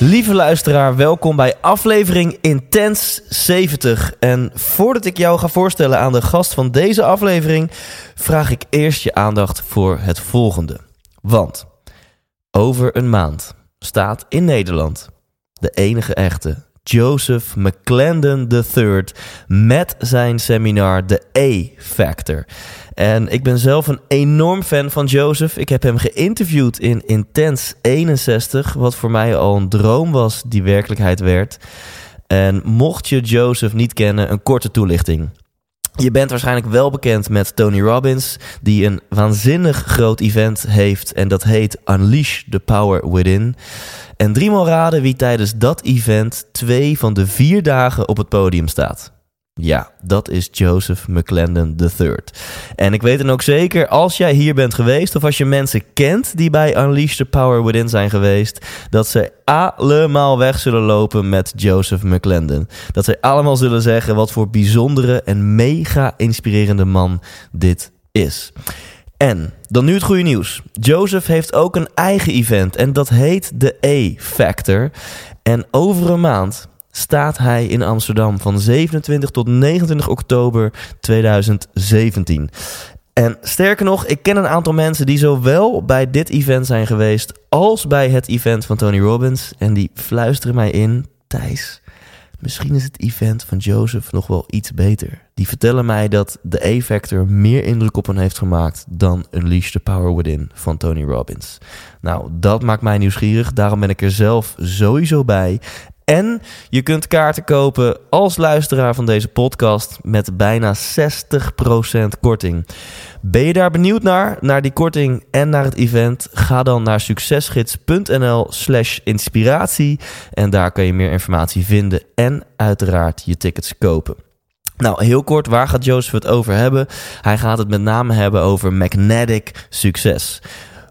Lieve luisteraar, welkom bij aflevering Intens 70. En voordat ik jou ga voorstellen aan de gast van deze aflevering, vraag ik eerst je aandacht voor het volgende. Want over een maand staat in Nederland de enige echte Joseph McClendon III met zijn seminar The A-Factor. En ik ben zelf een enorm fan van Joseph. Ik heb hem geïnterviewd in Intens 61, wat voor mij al een droom was die werkelijkheid werd. En mocht je Joseph niet kennen, een korte toelichting. Je bent waarschijnlijk wel bekend met Tony Robbins, die een waanzinnig groot event heeft en dat heet Unleash the Power Within. En driemaal raden wie tijdens dat event twee van de vier dagen op het podium staat. Ja, dat is Joseph McClendon III. En ik weet dan ook zeker, als jij hier bent geweest... of als je mensen kent die bij Unleash the Power Within zijn geweest... dat ze allemaal weg zullen lopen met Joseph McClendon. Dat ze allemaal zullen zeggen wat voor bijzondere en mega inspirerende man dit is. En dan nu het goede nieuws. Joseph heeft ook een eigen event en dat heet de A-Factor. En over een maand staat hij in Amsterdam van 27 tot 29 oktober 2017. En sterker nog, ik ken een aantal mensen die zowel bij dit event zijn geweest als bij het event van Tony Robbins. En die fluisteren mij in, Thijs, misschien is het event van Joseph nog wel iets beter. Die vertellen mij dat de A-Factor meer indruk op hen heeft gemaakt dan Unleash the Power Within van Tony Robbins. Nou, dat maakt mij nieuwsgierig. Daarom ben ik er zelf sowieso bij. En je kunt kaarten kopen als luisteraar van deze podcast met bijna 60% korting. Ben je daar benieuwd naar, naar die korting en naar het event? Ga dan naar succesgids.nl slash inspiratie en daar kan je meer informatie vinden en uiteraard je tickets kopen. Nou, heel kort, waar gaat Joseph het over hebben? Hij gaat het met name hebben over magnetic succes.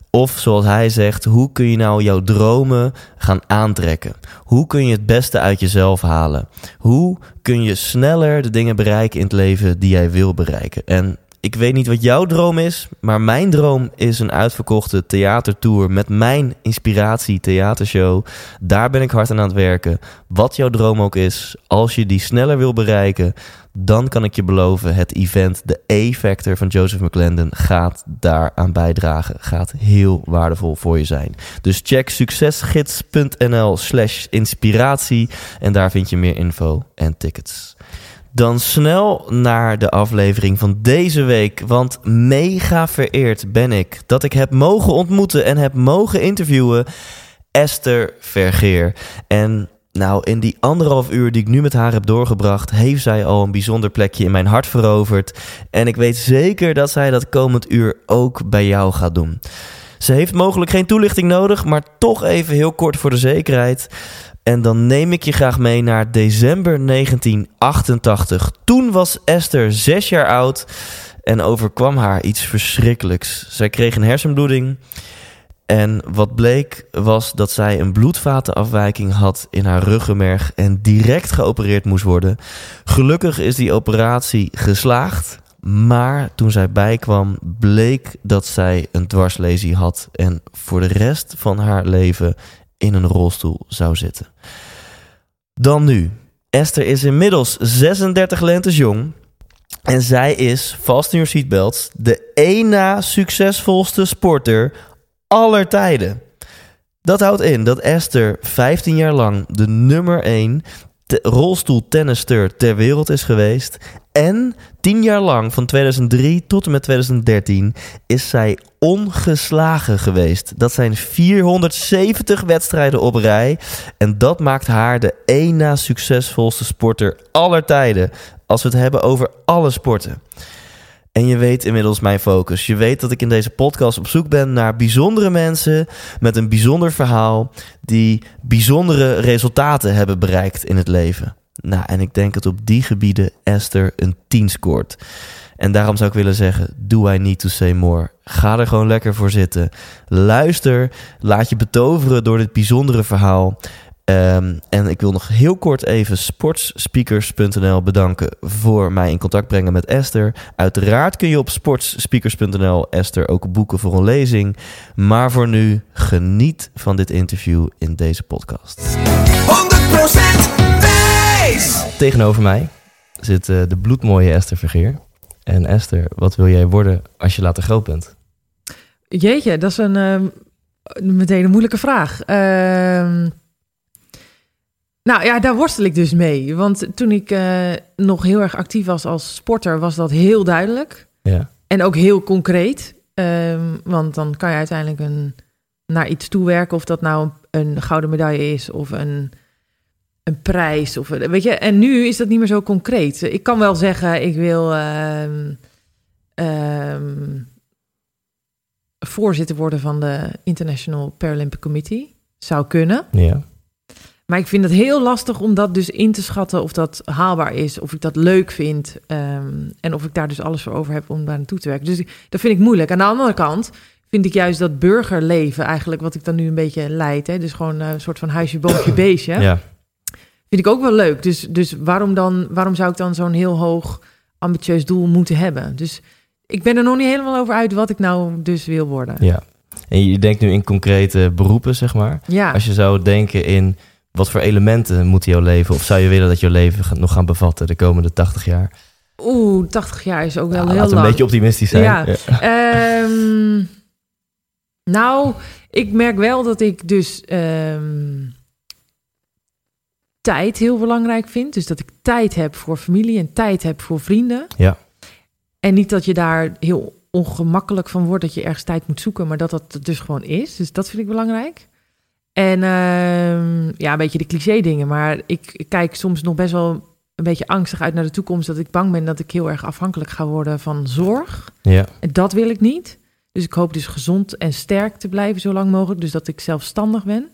Of zoals hij zegt, hoe kun je nou jouw dromen gaan aantrekken? Hoe kun je het beste uit jezelf halen? Hoe kun je sneller de dingen bereiken in het leven die jij wil bereiken? En ik weet niet wat jouw droom is, maar mijn droom is een uitverkochte theatertour met mijn inspiratie theatershow. Daar ben ik hard aan aan het werken. Wat jouw droom ook is, als je die sneller wil bereiken, dan kan ik je beloven, het event, de A-Factor van Joseph McClendon, gaat daaraan bijdragen. Gaat heel waardevol voor je zijn. Dus check succesgids.nl slash inspiratie en daar vind je meer info en tickets. Dan snel naar de aflevering van deze week. Want mega vereerd ben ik dat ik heb mogen ontmoeten en heb mogen interviewen Esther Vergeer. En nou, in die anderhalf uur die ik nu met haar heb doorgebracht, heeft zij al een bijzonder plekje in mijn hart veroverd. En ik weet zeker dat zij dat komend uur ook bij jou gaat doen. Ze heeft mogelijk geen toelichting nodig, maar toch even heel kort voor de zekerheid. En dan neem ik je graag mee naar december 1988. Toen was Esther zes jaar oud en overkwam haar iets verschrikkelijks. Zij kreeg een hersenbloeding En wat bleek was dat zij een bloedvatenafwijking had in haar ruggenmerg en direct geopereerd moest worden. Gelukkig is die operatie geslaagd, maar toen zij bijkwam bleek dat zij een dwarslesie had en voor de rest van haar leven in een rolstoel zou zitten. Dan nu. Esther is inmiddels 36 lentes jong. En zij is, vast in your seatbelts, de één na succesvolste sporter aller tijden. Dat houdt in dat Esther 15 jaar lang de nummer 1 rolstoeltennister ter wereld is geweest. En 10 jaar lang, van 2003 tot en met 2013, is zij ongeslagen geweest. Dat zijn 470 wedstrijden op rij. En dat maakt haar de één na succesvolste sporter aller tijden. Als we het hebben over alle sporten. En je weet inmiddels mijn focus. Je weet dat ik in deze podcast op zoek ben naar bijzondere mensen met een bijzonder verhaal die bijzondere resultaten hebben bereikt in het leven. Nou, en ik denk dat op die gebieden Esther een 10 scoort. En daarom zou ik willen zeggen: Do I need to say more? Ga er gewoon lekker voor zitten. Luister, laat je betoveren door dit bijzondere verhaal. Ehm, en ik wil nog heel kort even sportsspeakers.nl bedanken voor mij in contact brengen met Esther. Uiteraard kun je op sportsspeakers.nl Esther ook boeken voor een lezing. Maar voor nu, geniet van dit interview in deze podcast. 100% wijs! Tegenover mij zit uh, de bloedmooie Esther Vergeer. En Esther, wat wil jij worden als je later groot bent? Jeetje, dat is een uh, meteen een moeilijke vraag. Uh, nou ja, daar worstel ik dus mee. Want toen ik uh, nog heel erg actief was als sporter, was dat heel duidelijk. Ja. En ook heel concreet. Um, want dan kan je uiteindelijk een, naar iets toewerken. Of dat nou een, een gouden medaille is of een, een prijs. Of, weet je? En nu is dat niet meer zo concreet. Ik kan wel zeggen, ik wil um, um, voorzitter worden van de International Paralympic Committee. Zou kunnen. Ja. Maar ik vind het heel lastig om dat dus in te schatten of dat haalbaar is, of ik dat leuk vind um, en of ik daar dus alles voor over heb om daar naartoe te werken. Dus dat vind ik moeilijk. Aan de andere kant vind ik juist dat burgerleven eigenlijk, wat ik dan nu een beetje leid, hè, dus gewoon een soort van huisje, boompje, beestje, ja. vind ik ook wel leuk. Dus, dus waarom, dan, waarom zou ik dan zo'n heel hoog ambitieus doel moeten hebben? Dus ik ben er nog niet helemaal over uit wat ik nou dus wil worden. Ja. En je denkt nu in concrete beroepen, zeg maar. Ja. Als je zou denken in wat voor elementen moeten jouw leven, of zou je willen dat jouw leven nog gaan bevatten de komende 80 jaar? Oeh, 80 jaar is ook wel nou, heel laten lang. we een beetje optimistisch zijn. Ja. ja. Um, nou, ik merk wel dat ik dus um, tijd heel belangrijk vind. Dus dat ik tijd heb voor familie en tijd heb voor vrienden. Ja. En niet dat je daar heel ongemakkelijk van wordt dat je ergens tijd moet zoeken, maar dat dat dus gewoon is. Dus dat vind ik belangrijk. En uh, ja, een beetje de cliché dingen. Maar ik, ik, kijk soms nog best wel een beetje angstig uit naar de toekomst. Dat ik bang ben dat ik heel erg afhankelijk ga worden van zorg. Ja. En dat wil ik niet. Dus ik hoop dus gezond en sterk te blijven zo lang mogelijk. Dus dat ik zelfstandig ben.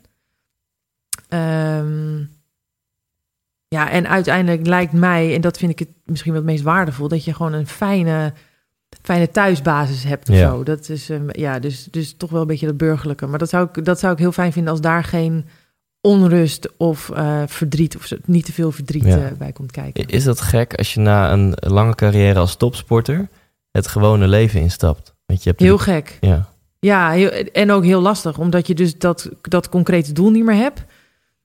Um, ja, en uiteindelijk lijkt mij, en dat vind ik het misschien wel het meest waardevol, dat je gewoon een fijne fijne thuisbasis hebt of Ja. zo. Dat is um, ja, dus, dus toch wel een beetje dat burgerlijke. Maar dat zou ik, dat zou ik heel fijn vinden als daar geen onrust of uh, verdriet of niet te veel verdriet Ja. uh, bij komt kijken. Is dat gek als je na een lange carrière als topsporter het gewone leven instapt? Want je hebt Heel gek. Ja, Ja, heel, en ook heel lastig, omdat je dus dat, dat concrete doel niet meer hebt.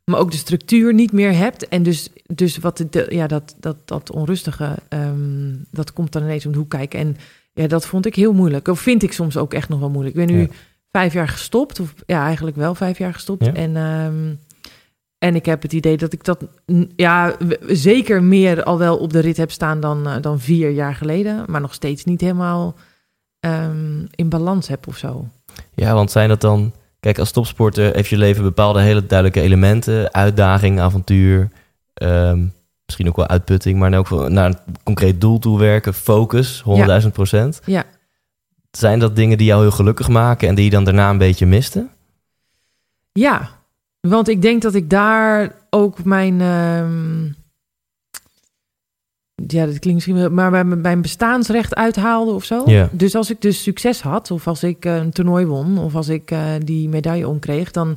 Maar ook de structuur niet meer hebt. En dus, dus wat de, ja, dat, dat, dat onrustige, um, dat komt dan ineens om de hoek kijken. En ja, dat vond ik heel moeilijk. Of vind ik soms ook echt nog wel moeilijk. Ik ben nu Ja. vijf jaar gestopt. Of ja, eigenlijk wel vijf jaar gestopt. Ja. En, um, en ik heb het idee dat ik dat ja, zeker meer al wel op de rit heb staan dan, uh, dan vier jaar geleden. Maar nog steeds niet helemaal um, in balans heb of zo. ja, want zijn dat dan... Kijk, als topsporter heeft je leven bepaalde hele duidelijke elementen. Uitdaging, avontuur, ehm, misschien ook wel uitputting... maar ook wel naar een concreet doel toe werken, focus, 100.000 procent. Ja. Zijn dat dingen die jou heel gelukkig maken... en die je dan daarna een beetje miste? Ja, want ik denk dat ik daar ook mijn. Um, ja, dat klinkt misschien wel, maar bij mijn- mijn bestaansrecht uithaalde of zo. Ja. Dus als ik dus succes had, of als ik eh, een toernooi won, of als ik eh, die medaille omkreeg, dan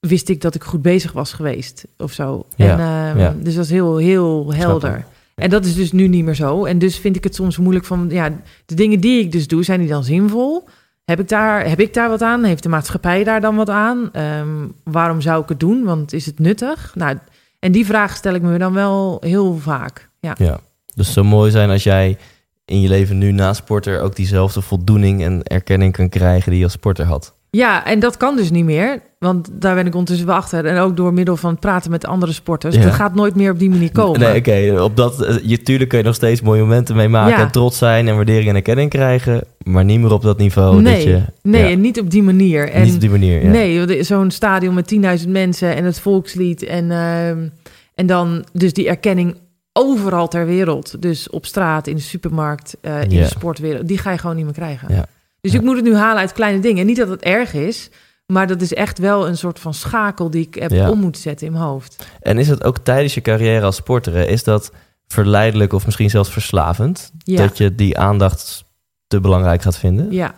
wist ik dat ik goed bezig was geweest of zo. Ja, En, eh, ja. Dus dat is heel, heel helder. En dat is dus nu niet meer zo. En dus vind ik het soms moeilijk van, ja, de dingen die ik dus doe, zijn die dan zinvol? Heb ik daar, heb ik daar wat aan? Heeft de maatschappij daar dan wat aan? Ehm, waarom zou ik het doen? Want is het nuttig? Nou, en die vraag stel ik me dan wel heel vaak. Ja. Ja. Dus zou mooi zijn als jij in je leven nu na sporter ook diezelfde voldoening en erkenning kan krijgen die je als sporter had. Ja, en dat kan dus niet meer. Want daar ben ik ondertussen wel achter. En ook door middel van het praten met andere sporters. Ja. Dat gaat nooit meer op die manier komen. Nee, oké. Op dat, eh, je, tuurlijk kun je nog steeds mooie momenten mee maken Ja. en trots zijn en waardering en erkenning krijgen, maar niet meer op dat niveau nee, dat je... nee ja, en niet op die manier. En niet op die manier. Ja. Nee, zo'n stadion met 10.000 mensen en het volkslied. En, ehm, en dan dus die erkenning overal ter wereld. Dus op straat, in de supermarkt, eh, in de sportwereld. Die ga je gewoon niet meer krijgen. Ja. Dus ik moet het nu halen uit kleine dingen. Niet dat het erg is, maar dat is echt wel een soort van schakel die ik heb Ja. om moeten zetten in mijn hoofd. En is het ook tijdens je carrière als sporter, hè, is dat verleidelijk of misschien zelfs verslavend? Ja. Dat je die aandacht te belangrijk gaat vinden? Ja.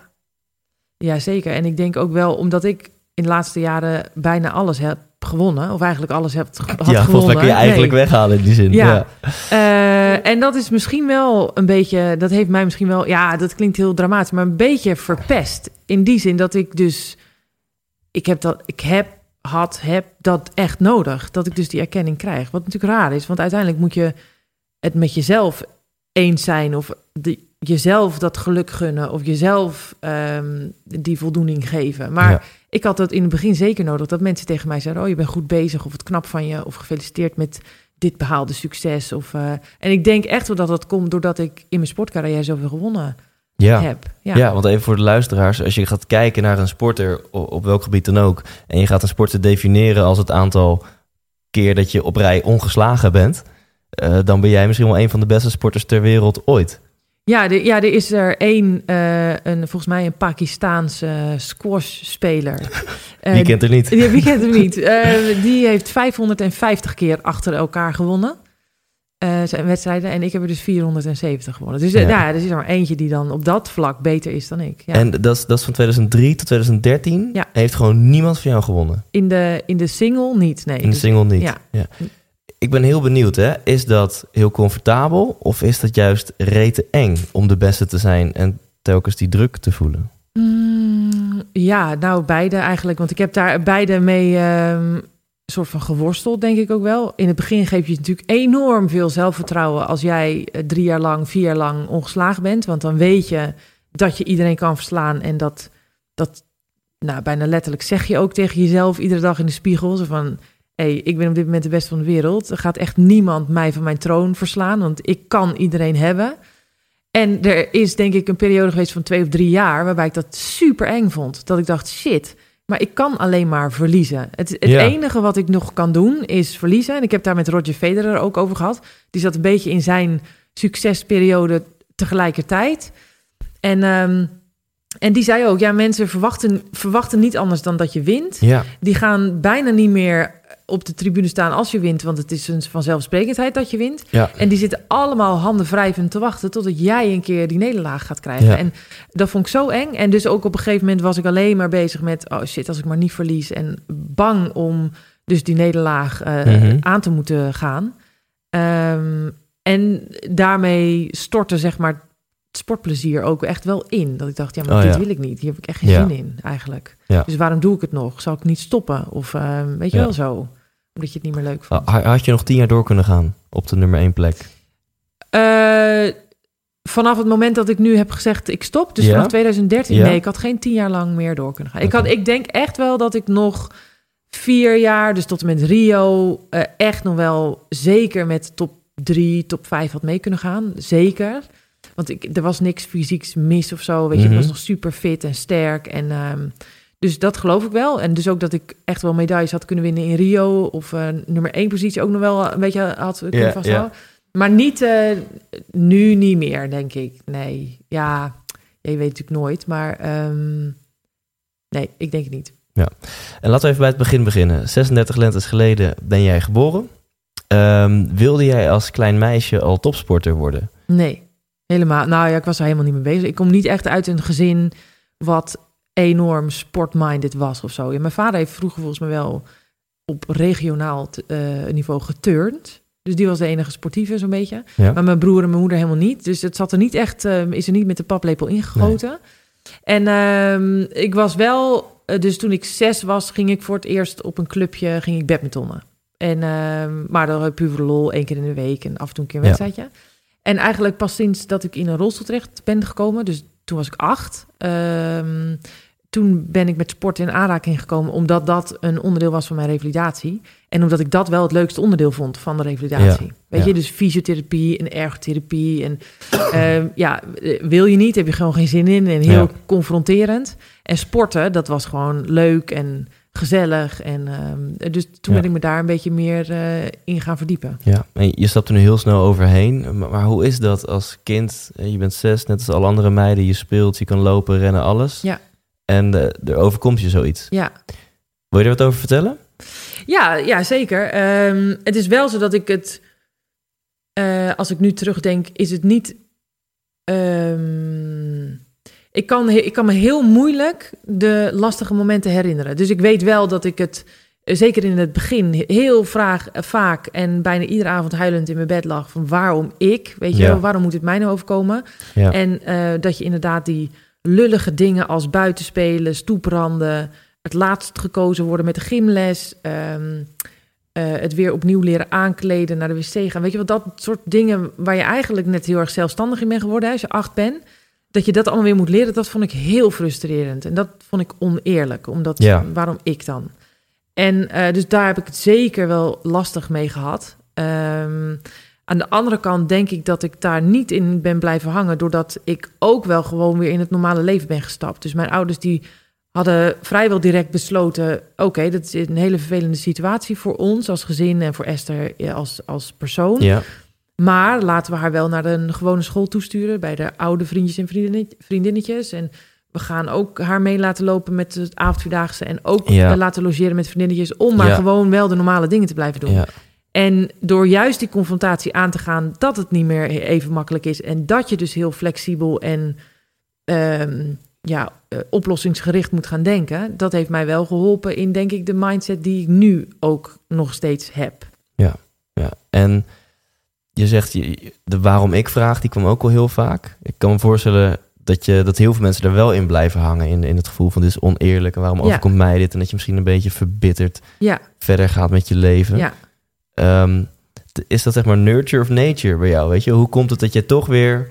ja, zeker. En ik denk ook wel, omdat ik in de laatste jaren bijna alles heb gewonnen, of eigenlijk alles heb, had ja, gewonnen. volgens mij kun je eigenlijk Nee. weghalen in die zin. Ja. Ja. Eh, en dat is misschien wel een beetje, dat heeft mij misschien wel, ja, dat klinkt heel dramatisch, maar een beetje verpest. In die zin dat ik dus, ik heb dat, ik heb, had, heb dat echt nodig. Dat ik dus die erkenning krijg. Wat natuurlijk raar is, want uiteindelijk moet je het met jezelf eens zijn of jezelf dat geluk gunnen of jezelf ehm, die voldoening geven. Maar Ja. ik had dat in het begin zeker nodig, dat mensen tegen mij zeiden, oh je bent goed bezig of het knap van je of gefeliciteerd met dit behaalde succes. Of, eh, en ik denk echt wel dat dat komt doordat ik in mijn sportcarrière zoveel gewonnen Ja. heb. Ja. Ja. want even voor de luisteraars. Als je gaat kijken naar een sporter, op welk gebied dan ook... en je gaat een sporter definiëren als het aantal keer dat je op rij ongeslagen bent... eh, dan ben jij misschien wel een van de beste sporters ter wereld ooit. Ja, de, ja, er is er één, eh, een, volgens mij een Pakistaanse squash-speler. Eh, Wie kent er niet? Wie kent hem niet? Die heeft 550 keer achter elkaar gewonnen. Eh, zijn wedstrijden. En ik heb er dus 470 gewonnen. Dus eh, Ja. ja. er is er maar eentje die dan op dat vlak beter is dan ik. Ja. En dat is, dat is van 2003 tot 2013. Ja. Heeft gewoon niemand van jou gewonnen. in, de, in de single niet, nee. In de Dus- single niet. ja. Ja. Ik ben heel benieuwd, hè. Is dat heel comfortabel of is dat juist rete eng om de beste te zijn en telkens die druk te voelen? Mm, ja, nou beide eigenlijk. Want ik heb daar beide mee ehm, soort van geworsteld, denk ik ook wel. In het begin geef je natuurlijk enorm veel zelfvertrouwen als jij eh, drie jaar lang, vier jaar lang ongeslagen bent. Want dan weet je dat je iedereen kan verslaan en dat, dat nou, bijna letterlijk zeg je ook tegen jezelf iedere dag in de spiegel. Zo van, hey, ik ben op dit moment de beste van de wereld. Er gaat echt niemand mij van mijn troon verslaan, want ik kan iedereen hebben. En er is denk ik een periode geweest van twee of drie jaar waarbij ik dat super eng vond. Dat ik dacht, shit, maar ik kan alleen maar verliezen. Het, het Ja. enige wat ik nog kan doen is verliezen. En ik heb daar met Roger Federer ook over gehad. Die zat een beetje in zijn succesperiode tegelijkertijd. En, ehm, en die zei ook, ja, mensen verwachten, verwachten niet anders dan dat je wint. Ja. Die gaan bijna niet meer op de tribune staan als je wint, want het is een vanzelfsprekendheid dat je wint. Ja. En die zitten allemaal handen wrijvend te wachten totdat jij een keer die nederlaag gaat krijgen. Ja. En dat vond ik zo eng. En dus ook op een gegeven moment was ik alleen maar bezig met, oh shit, als ik maar niet verlies. En bang om dus die nederlaag eh, Mhm. aan te moeten gaan. Ehm, en daarmee stortte zeg maar sportplezier ook echt wel in. Dat ik dacht, ja, maar Oh, dit ja. wil ik niet. Hier heb ik echt geen Ja. zin in eigenlijk. Ja. Dus waarom doe ik het nog? Zal ik niet stoppen? Of ehm, weet je wel zo? Omdat je het niet meer leuk vond. Ha- Had je nog tien jaar door kunnen gaan op de nummer één plek? Eh, vanaf het moment dat ik nu heb gezegd ik stop, dus Ja? vanaf 2013, Ja? nee, ik had geen tien jaar lang meer door kunnen gaan. Ik, had, ik denk echt wel dat ik nog vier jaar, dus tot en met Rio, eh, echt nog wel zeker met top drie, top vijf had mee kunnen gaan. Zeker. Want ik, er was niks fysieks mis of zo. Weet je, Mhm. ik was nog super fit en sterk. En, ehm, dus dat geloof ik wel. En dus ook dat ik echt wel medailles had kunnen winnen in Rio. Of eh, nummer één positie ook nog wel een beetje had kunnen Ja, vasthouden. Maar niet, eh, nu niet meer, denk ik. Nee, ja, je weet natuurlijk nooit. Maar ehm, nee, ik denk het niet. En laten we even bij het begin beginnen. 36 lentes geleden ben jij geboren. Ehm, wilde jij als klein meisje al topsporter worden? Nee, helemaal. Nou ja, ik was er helemaal niet mee bezig. Ik kom niet echt uit een gezin wat enorm sportminded was of zo. Ja, mijn vader heeft vroeger volgens mij wel op regionaal eh, niveau geturnd. Dus die was de enige sportieve zo'n beetje. Ja. Maar mijn broer en mijn moeder helemaal niet. Dus het zat er niet echt, eh, is er niet met de paplepel ingegoten. En ehm, ik was wel, eh, dus toen ik zes was, ging ik voor het eerst op een clubje, ging ik badmintonnen. En, ehm, maar dan heb puur lol, één keer in de week en af en toe een keer een Ja. En eigenlijk pas sinds dat ik in een rolstoel terecht ben gekomen, dus toen was ik acht. ehm, toen ben ik met sport in aanraking gekomen, omdat dat een onderdeel was van mijn revalidatie. En omdat ik dat wel het leukste onderdeel vond van de revalidatie. Ja, Weet ja. je, dus fysiotherapie en ergotherapie. En ehm, ja, wil je niet, heb je gewoon geen zin in en heel Ja. confronterend. En sporten, dat was gewoon leuk en gezellig. En ehm, dus toen Ja. ben ik me daar een beetje meer eh, in gaan verdiepen. Ja, en je stapt er nu heel snel overheen. Maar, maar hoe is dat als kind? Eh, Je bent zes, net als alle andere meiden. Je speelt, je kan lopen, rennen, alles. Ja. En eh, er overkomt je zoiets. Ja, Wil je er wat over vertellen? ja, ja zeker. Ehm, het is wel zo dat ik het, als ik nu terugdenk, is het niet. ehm, ik, kan, ik kan me heel moeilijk de lastige momenten herinneren. Dus ik weet wel dat ik het, eh, zeker in het begin, heel vraag, eh, vaak en bijna iedere avond huilend in mijn bed lag. Van waarom ik? Weet je, Ja. wel, waarom moet het mij nou overkomen? Ja. En eh, dat je inderdaad die lullige dingen als buitenspelen, stoepranden, het laatst gekozen worden met de gymles, ehm, eh, het weer opnieuw leren aankleden, naar de wc gaan. Weet je wat, dat soort dingen waar je eigenlijk net heel erg zelfstandig in bent geworden hè, als je acht bent. Dat je dat allemaal weer moet leren, dat vond ik heel frustrerend. En dat vond ik oneerlijk, omdat Ja. waarom ik dan? En eh, dus daar heb ik het zeker wel lastig mee gehad. Ehm, aan de andere kant denk ik dat ik daar niet in ben blijven hangen, doordat ik ook wel gewoon weer in het normale leven ben gestapt. Dus mijn ouders die hadden vrijwel direct besloten: oké, dat is een hele vervelende situatie voor ons als gezin en voor Esther eh, als, als persoon. Ja. Maar laten we haar wel naar een gewone school toesturen bij de oude vriendjes en vriendin- vriendinnetjes. En we gaan ook haar mee laten lopen met het avondvierdaagse en ook Ja. laten logeren met vriendinnetjes om maar Ja. gewoon wel de normale dingen te blijven doen. ja. En door juist die confrontatie aan te gaan dat het niet meer even makkelijk is en dat je dus heel flexibel en ehm, ja, eh, oplossingsgericht moet gaan denken, dat heeft mij wel geholpen in denk ik de mindset die ik nu ook nog steeds heb. Ja, en je zegt, je- de waarom ik vraag, die kwam ook al heel vaak. Ik kan me voorstellen dat, je, dat heel veel mensen er wel in blijven hangen. In, in het gevoel van dit is oneerlijk en waarom Ja. overkomt mij dit? En dat je misschien een beetje verbitterd Ja, verder gaat met je leven. ja. Ehm, is dat zeg maar nurture of nature bij jou? Weet je, hoe komt het dat je toch weer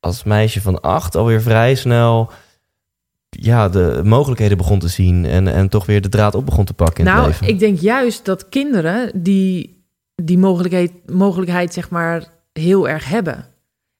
als meisje van acht alweer vrij snel ja, de mogelijkheden begon te zien en, en toch weer de draad op begon te pakken in het Nou, leven? ik denk juist dat kinderen die die mogelijkheid, mogelijkheid zeg maar heel erg hebben.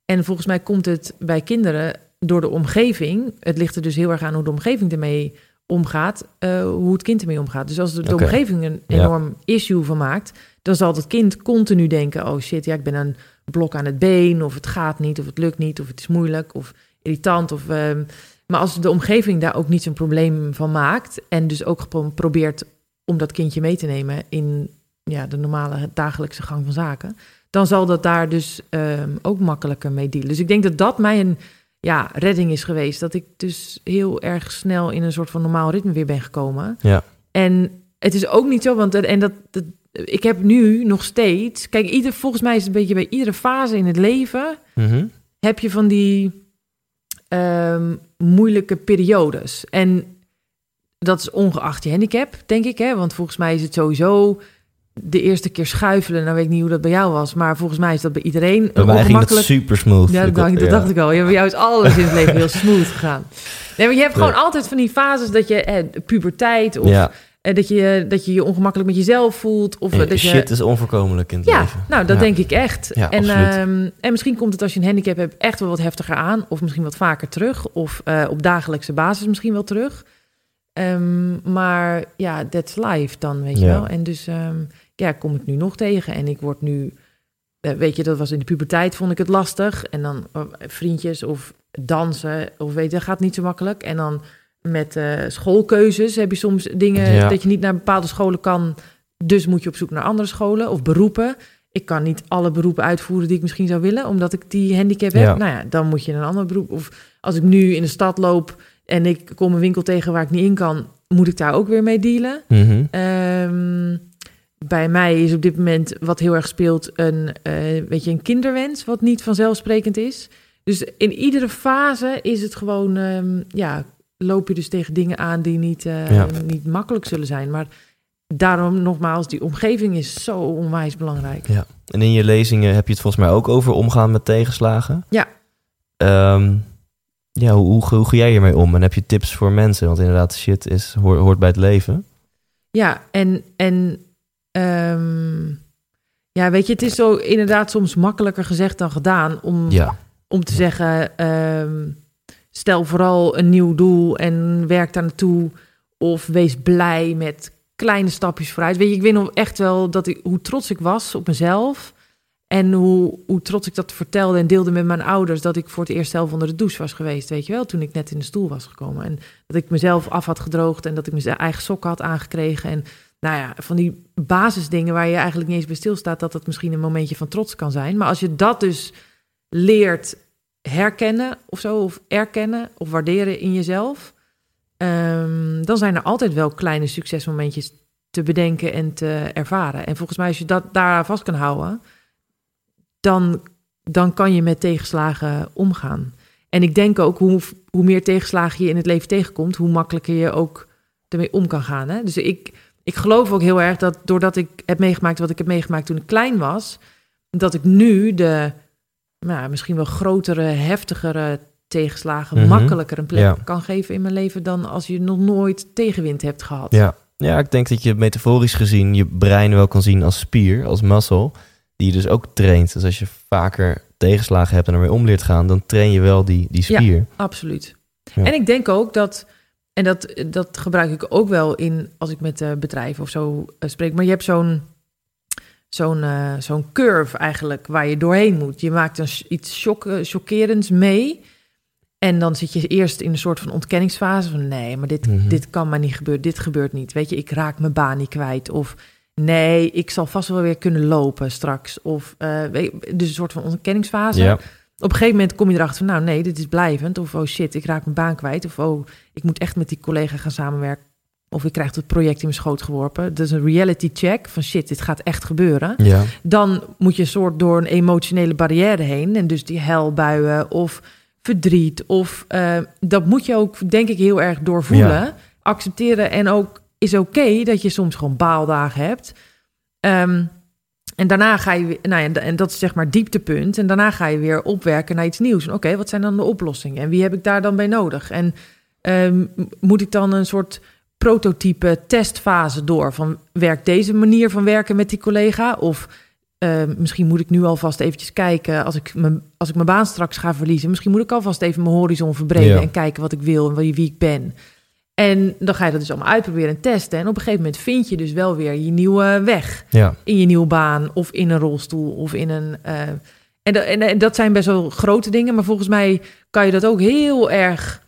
En volgens mij komt het bij kinderen door de omgeving. Het ligt er dus heel erg aan hoe de omgeving ermee omgaat, eh, hoe het kind ermee omgaat. Dus als de, omgeving een Ja. enorm issue van maakt, dan zal het kind continu denken: oh shit, ja, ik ben een blok aan het been, of het gaat niet, of het lukt niet, of het is moeilijk, of irritant. Of, ehm, maar als de omgeving daar ook niet zo'n probleem van maakt en dus ook probeert om dat kindje mee te nemen in ja, de normale dagelijkse gang van zaken, dan zal dat daar dus ehm, ook makkelijker mee dealen. Dus ik denk dat dat mij een ja, redding is geweest. Dat ik dus heel erg snel in een soort van normaal ritme weer ben gekomen. Ja. En het is ook niet zo, want en dat, dat, ik heb nu nog steeds. Kijk, ieder, volgens mij is het een beetje bij iedere fase in het leven Mhm. heb je van die ehm, moeilijke periodes. En dat is ongeacht je handicap, denk ik. Hè? Want volgens mij is het sowieso de eerste keer schuifelen. Nou weet ik niet hoe dat bij jou was, maar volgens mij is dat bij iedereen Bij mij ging het ongemakkelijk. super smooth. Ja, dat, dacht, dat dacht ik al. Ja, bij jou is alles in het leven heel smooth gegaan. Nee, maar je hebt gewoon Ja. altijd van die fases dat je eh, puberteit of Ja, eh, dat, je, dat je je ongemakkelijk met jezelf voelt. Of en dat je, shit is onvoorkomelijk in het ja, leven. nou, dat denk ik echt. Ja, en, ehm, en misschien komt het als je een handicap hebt echt wel wat heftiger aan. Of misschien wat vaker terug. Of eh, op dagelijkse basis misschien wel terug. Ehm, maar ja, that's life dan, weet je wel. En dus ehm, ja, ik kom het nu nog tegen. En ik word nu... eh, weet je, dat was in de puberteit, vond ik het lastig. En dan eh, vriendjes of dansen, of weet je, dat gaat niet zo makkelijk. En dan met eh, schoolkeuzes heb je soms dingen Ja. dat je niet naar bepaalde scholen kan Dus moet je op zoek naar andere scholen of beroepen. Ik kan niet alle beroepen uitvoeren die ik misschien zou willen, omdat ik die handicap heb. Ja. Nou ja, dan moet je een ander beroep. Of als ik nu in de stad loop en ik kom een winkel tegen waar ik niet in kan, moet ik daar ook weer mee dealen. Ehm, bij mij is op dit moment wat heel erg speelt een, eh, weet je, een kinderwens, wat niet vanzelfsprekend is. Dus in iedere fase is het gewoon, ehm, ja, loop je dus tegen dingen aan die niet, eh, Ja. niet makkelijk zullen zijn. Maar daarom nogmaals, die omgeving is zo onwijs belangrijk. Ja. En in je lezingen heb je het volgens mij ook over omgaan met tegenslagen. Ja. Ehm, ja, hoe, hoe, hoe ga jij hiermee om? En heb je tips voor mensen? Want inderdaad, shit is, hoort, hoort bij het leven. Ja, en, en ehm, ja, weet je, het is zo inderdaad soms makkelijker gezegd dan gedaan om, Ja. om te zeggen, ehm, stel vooral een nieuw doel en werk daar naartoe. Of wees blij met kleine stapjes vooruit. Weet je, ik weet nog echt wel dat ik, hoe trots ik was op mezelf. En hoe, hoe trots ik dat vertelde en deelde met mijn ouders. Dat ik voor het eerst zelf onder de douche was geweest. Weet je wel, toen ik net in de stoel was gekomen. En dat ik mezelf af had gedroogd en dat ik mijn eigen sokken had aangekregen. En nou ja, van die basisdingen waar je eigenlijk niet eens bij stilstaat. Dat dat misschien een momentje van trots kan zijn. Maar als je dat dus leert herkennen of zo, of erkennen of waarderen in jezelf, ehm, dan zijn er altijd wel kleine succesmomentjes te bedenken en te ervaren. En volgens mij, als je dat daar vast kan houden, dan, dan kan je met tegenslagen omgaan. En ik denk ook, hoe, hoe meer tegenslagen je in het leven tegenkomt, hoe makkelijker je ook ermee om kan gaan. Hè? Dus ik, ik geloof ook heel erg dat doordat ik heb meegemaakt wat ik heb meegemaakt toen ik klein was, dat ik nu de nou, misschien wel grotere, heftigere tegenslagen Mhm. makkelijker een plek Ja. kan geven in mijn leven dan als je nog nooit tegenwind hebt gehad. Ja. ja, ik denk dat je metaforisch gezien je brein wel kan zien als spier, als muscle, die je dus ook traint. Dus als je vaker tegenslagen hebt en ermee om leert gaan, dan train je wel die, die Ja. spier. Absoluut. Ja. En ik denk ook dat, en dat, dat gebruik ik ook wel in als ik met eh, bedrijven of zo eh, spreek, maar je hebt zo'n zo'n eh, zo'n curve eigenlijk waar je doorheen moet. Je maakt een, iets chockerends mee. En dan zit je eerst in een soort van ontkenningsfase van nee, maar dit, Mhm. dit kan maar niet gebeuren. Dit gebeurt niet. Weet je, ik raak mijn baan niet kwijt. Of nee, ik zal vast wel weer kunnen lopen straks. Of eh, weet je, dus een soort van ontkenningsfase Ja, op een gegeven moment kom je erachter van, nou nee, dit is blijvend. Of oh shit, ik raak mijn baan kwijt. Of oh, ik moet echt met die collega gaan samenwerken. Of ik krijg het project in mijn schoot geworpen. Is een reality check van shit, dit gaat echt gebeuren. ja, Dan moet je een soort door een emotionele barrière heen. En dus die helbuien of verdriet. Of eh, dat moet je ook, denk ik, heel erg doorvoelen. Ja. Accepteren en ook is oké dat je soms gewoon baaldagen hebt. Ehm, en daarna ga je, nou ja, en dat is zeg maar dieptepunt. En daarna ga je weer opwerken naar iets nieuws. Oké, wat zijn dan de oplossingen? En wie heb ik daar dan bij nodig? En ehm, moet ik dan een soort prototype testfase door? Van werkt deze manier van werken met die collega? Of ehm, misschien moet ik nu alvast eventjes kijken als ik, mijn, als ik mijn baan straks ga verliezen. Misschien moet ik alvast even mijn horizon verbreden Ja. en kijken wat ik wil en wie wie ik ben. En dan ga je dat dus allemaal uitproberen en testen. En op een gegeven moment vind je dus wel weer je nieuwe weg ja, in je nieuwe baan of in een rolstoel of in een. eh, en, da- en, en dat zijn best wel grote dingen, maar volgens mij kan je dat ook heel erg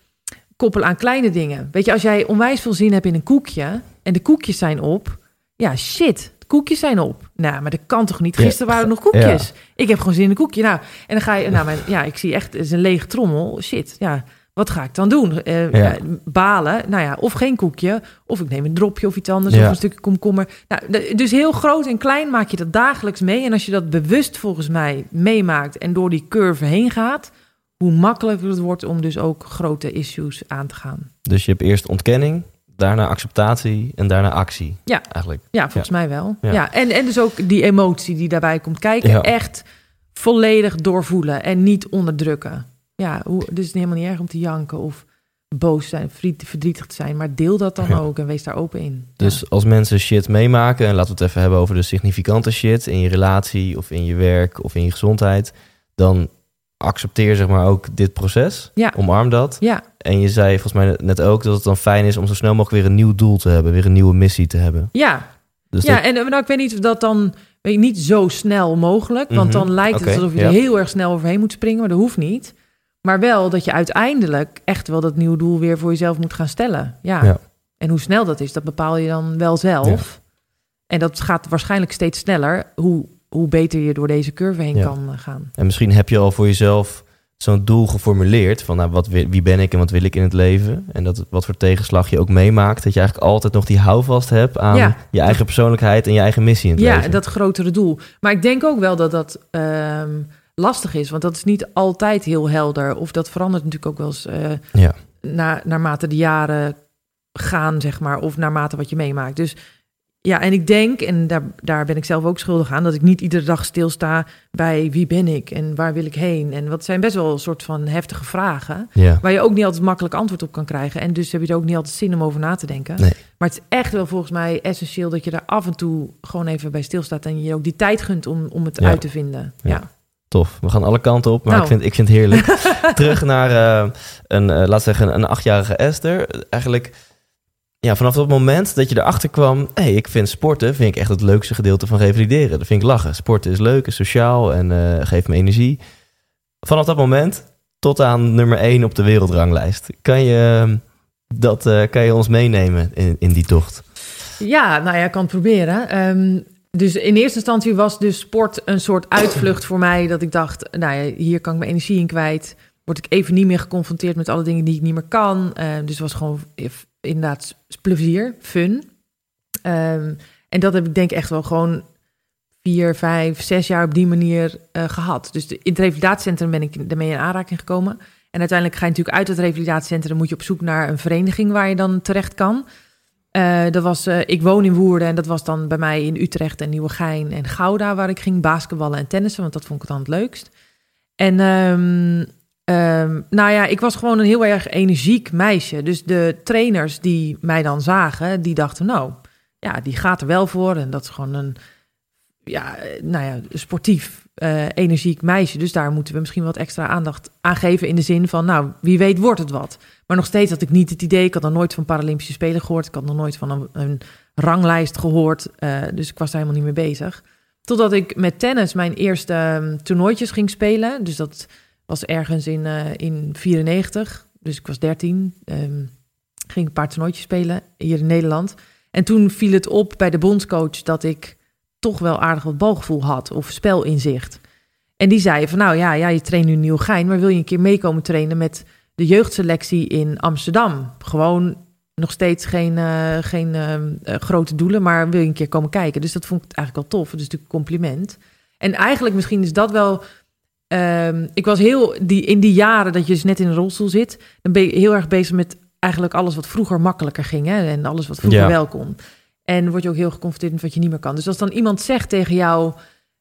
koppelen aan kleine dingen. Weet je, als jij onwijs veel zin hebt in een koekje en de koekjes zijn op, ja shit, de koekjes zijn op. Nou, maar dat kan toch niet? Gisteren waren er nog koekjes. Ik heb gewoon zin in een koekje. Nou, en dan ga je, nou, maar, ja, ik zie echt, het is een lege trommel. Shit, ja. Wat ga ik dan doen? Eh, Ja. ja, balen? Nou ja, of geen koekje. Of ik neem een dropje of iets anders. Ja. Of een stukje komkommer. Nou, dus heel groot en klein maak je dat dagelijks mee. En als je dat bewust volgens mij meemaakt en door die curve heen gaat, hoe makkelijker het wordt om dus ook grote issues aan te gaan. Dus je hebt eerst ontkenning, daarna acceptatie en daarna actie. Ja. Eigenlijk. Ja, volgens mij wel. Ja. En, en dus ook die emotie die daarbij komt kijken. Echt volledig doorvoelen en niet onderdrukken. Ja, hoe, dus het is helemaal niet erg om te janken of boos te zijn, verdriet- verdrietig te zijn. Maar deel dat dan Ja. ook en wees daar open in. Dus als mensen shit meemaken, en laten we het even hebben over de significante shit in je relatie of in je werk of in je gezondheid, dan accepteer zeg maar ook dit proces. Ja. Omarm dat. Ja, En je zei volgens mij net ook dat het dan fijn is om zo snel mogelijk weer een nieuw doel te hebben, weer een nieuwe missie te hebben. ja, Dus ja, dat- en nou, ik weet niet of dat dan weet je, niet zo snel mogelijk, want Mhm, dan lijkt het alsof je ja. er heel erg snel overheen moet springen, maar dat hoeft niet. Maar wel dat je uiteindelijk echt wel dat nieuwe doel weer voor jezelf moet gaan stellen. Ja. Ja. En hoe snel dat is, dat bepaal je dan wel zelf. En dat gaat waarschijnlijk steeds sneller, hoe, hoe beter je door deze curve heen Ja. kan eh, gaan. En misschien heb je al voor jezelf zo'n doel geformuleerd van nou, wat, wi- wie ben ik en wat wil ik in het leven. En dat, wat voor tegenslag je ook meemaakt. Dat je eigenlijk altijd nog die houvast hebt aan Ja. je eigen persoonlijkheid en je eigen missie in het Ja, leven. dat grotere doel. Maar ik denk ook wel dat dat ehm, lastig is, want dat is niet altijd heel helder. Of dat verandert natuurlijk ook wel eens eh, Ja. na, naarmate de jaren gaan, zeg maar, of naarmate wat je meemaakt. Dus ja, en ik denk, en daar, daar ben ik zelf ook schuldig aan, dat ik niet iedere dag stilsta bij wie ben ik en waar wil ik heen. En wat zijn best wel een soort van heftige vragen, Ja. waar je ook niet altijd makkelijk antwoord op kan krijgen. En dus heb je er ook niet altijd zin om over na te denken. Nee. Maar het is echt wel volgens mij essentieel dat je daar af en toe gewoon even bij stilstaat en je ook die tijd gunt om, om het Ja. uit te vinden. Ja. Ja. Tof. We gaan alle kanten op, maar Nou. ik, vind, ik vind het heerlijk. Terug naar eh, een, eh, laat zeggen, een achtjarige Esther. Eigenlijk, ja, vanaf dat moment dat je erachter kwam... hé, hey, ik vind sporten vind ik echt het leukste gedeelte van revalideren. Dat vind ik lachen. Sporten is leuk, is sociaal en eh, geeft me energie. Vanaf dat moment tot aan nummer 1 op de wereldranglijst. Kan je, dat, kan je ons meenemen in, in die tocht? Ja, nou ja, ik kan het proberen. Ehm, dus in eerste instantie was dus sport een soort uitvlucht voor mij. Dat ik dacht, nou ja, hier kan ik mijn energie in kwijt. Word ik even niet meer geconfronteerd met alle dingen die ik niet meer kan. Ehm, dus was gewoon inderdaad plezier, fun. Ehm, en dat heb ik denk echt wel gewoon vier, vijf, zes jaar op die manier eh, gehad. Dus de, in het revalidatiecentrum ben ik daarmee in aanraking gekomen. En uiteindelijk ga je natuurlijk uit het revalidatiecentrum... moet je op zoek naar een vereniging waar je dan terecht kan... Eh, dat was, eh, ik woon in Woerden en dat was dan bij mij in Utrecht en Nieuwegein en Gouda, waar ik ging basketballen en tennissen, want dat vond ik dan het leukst. En ehm, ehm, nou ja, ik was gewoon een heel erg energiek meisje. Dus de trainers die mij dan zagen, die dachten, nou, ja, die gaat er wel voor. En dat is gewoon een, ja, eh, nou ja, sportief, eh, energiek meisje. Dus daar moeten we misschien wat extra aandacht aan geven in de zin van, nou, wie weet wordt het wat. Maar nog steeds had ik niet het idee. Ik had nog nooit van Paralympische Spelen gehoord. Ik had nog nooit van een, een ranglijst gehoord. eh, dus ik was daar helemaal niet mee bezig. Totdat ik met tennis mijn eerste ehm, toernooitjes ging spelen. Dus dat was ergens in, eh in 94. Dus ik was 13. ehm, ging een paar toernooitjes spelen hier in Nederland. En toen viel het op bij de bondscoach dat ik toch wel aardig wat balgevoel had. Of spelinzicht. En die zei van nou ja, ja je traint nu in Nieuwegein. Maar wil je een keer meekomen trainen met de jeugdselectie in Amsterdam. Gewoon nog steeds geen, eh, geen eh, eh, grote doelen, maar wil je een keer komen kijken. Dus dat vond ik eigenlijk wel tof. Is natuurlijk een compliment. En eigenlijk misschien is dat wel... ehm, ik was heel... Die, in die jaren dat je dus net in een rolstoel zit... dan ben je heel erg bezig met eigenlijk alles wat vroeger makkelijker ging. Hè? En alles wat vroeger Ja. wel kon. En word je ook heel geconfronteerd met wat je niet meer kan. Dus als dan iemand zegt tegen jou...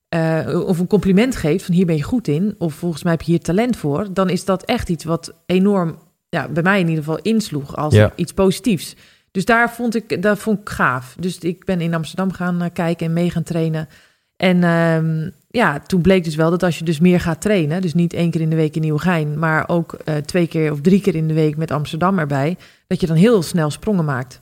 eh, of een compliment geeft van hier ben je goed in... of volgens mij heb je hier talent voor... dan is dat echt iets wat enorm... Ja, bij mij in ieder geval insloeg als Ja. iets positiefs. Dus daar vond ik, dat vond ik gaaf. Dus ik ben in Amsterdam gaan eh, kijken en mee gaan trainen. En ehm, ja, toen bleek dus wel dat als je dus meer gaat trainen... dus niet één keer in de week in Nieuwegein... maar ook eh, twee keer of drie keer in de week met Amsterdam erbij... dat je dan heel snel sprongen maakt.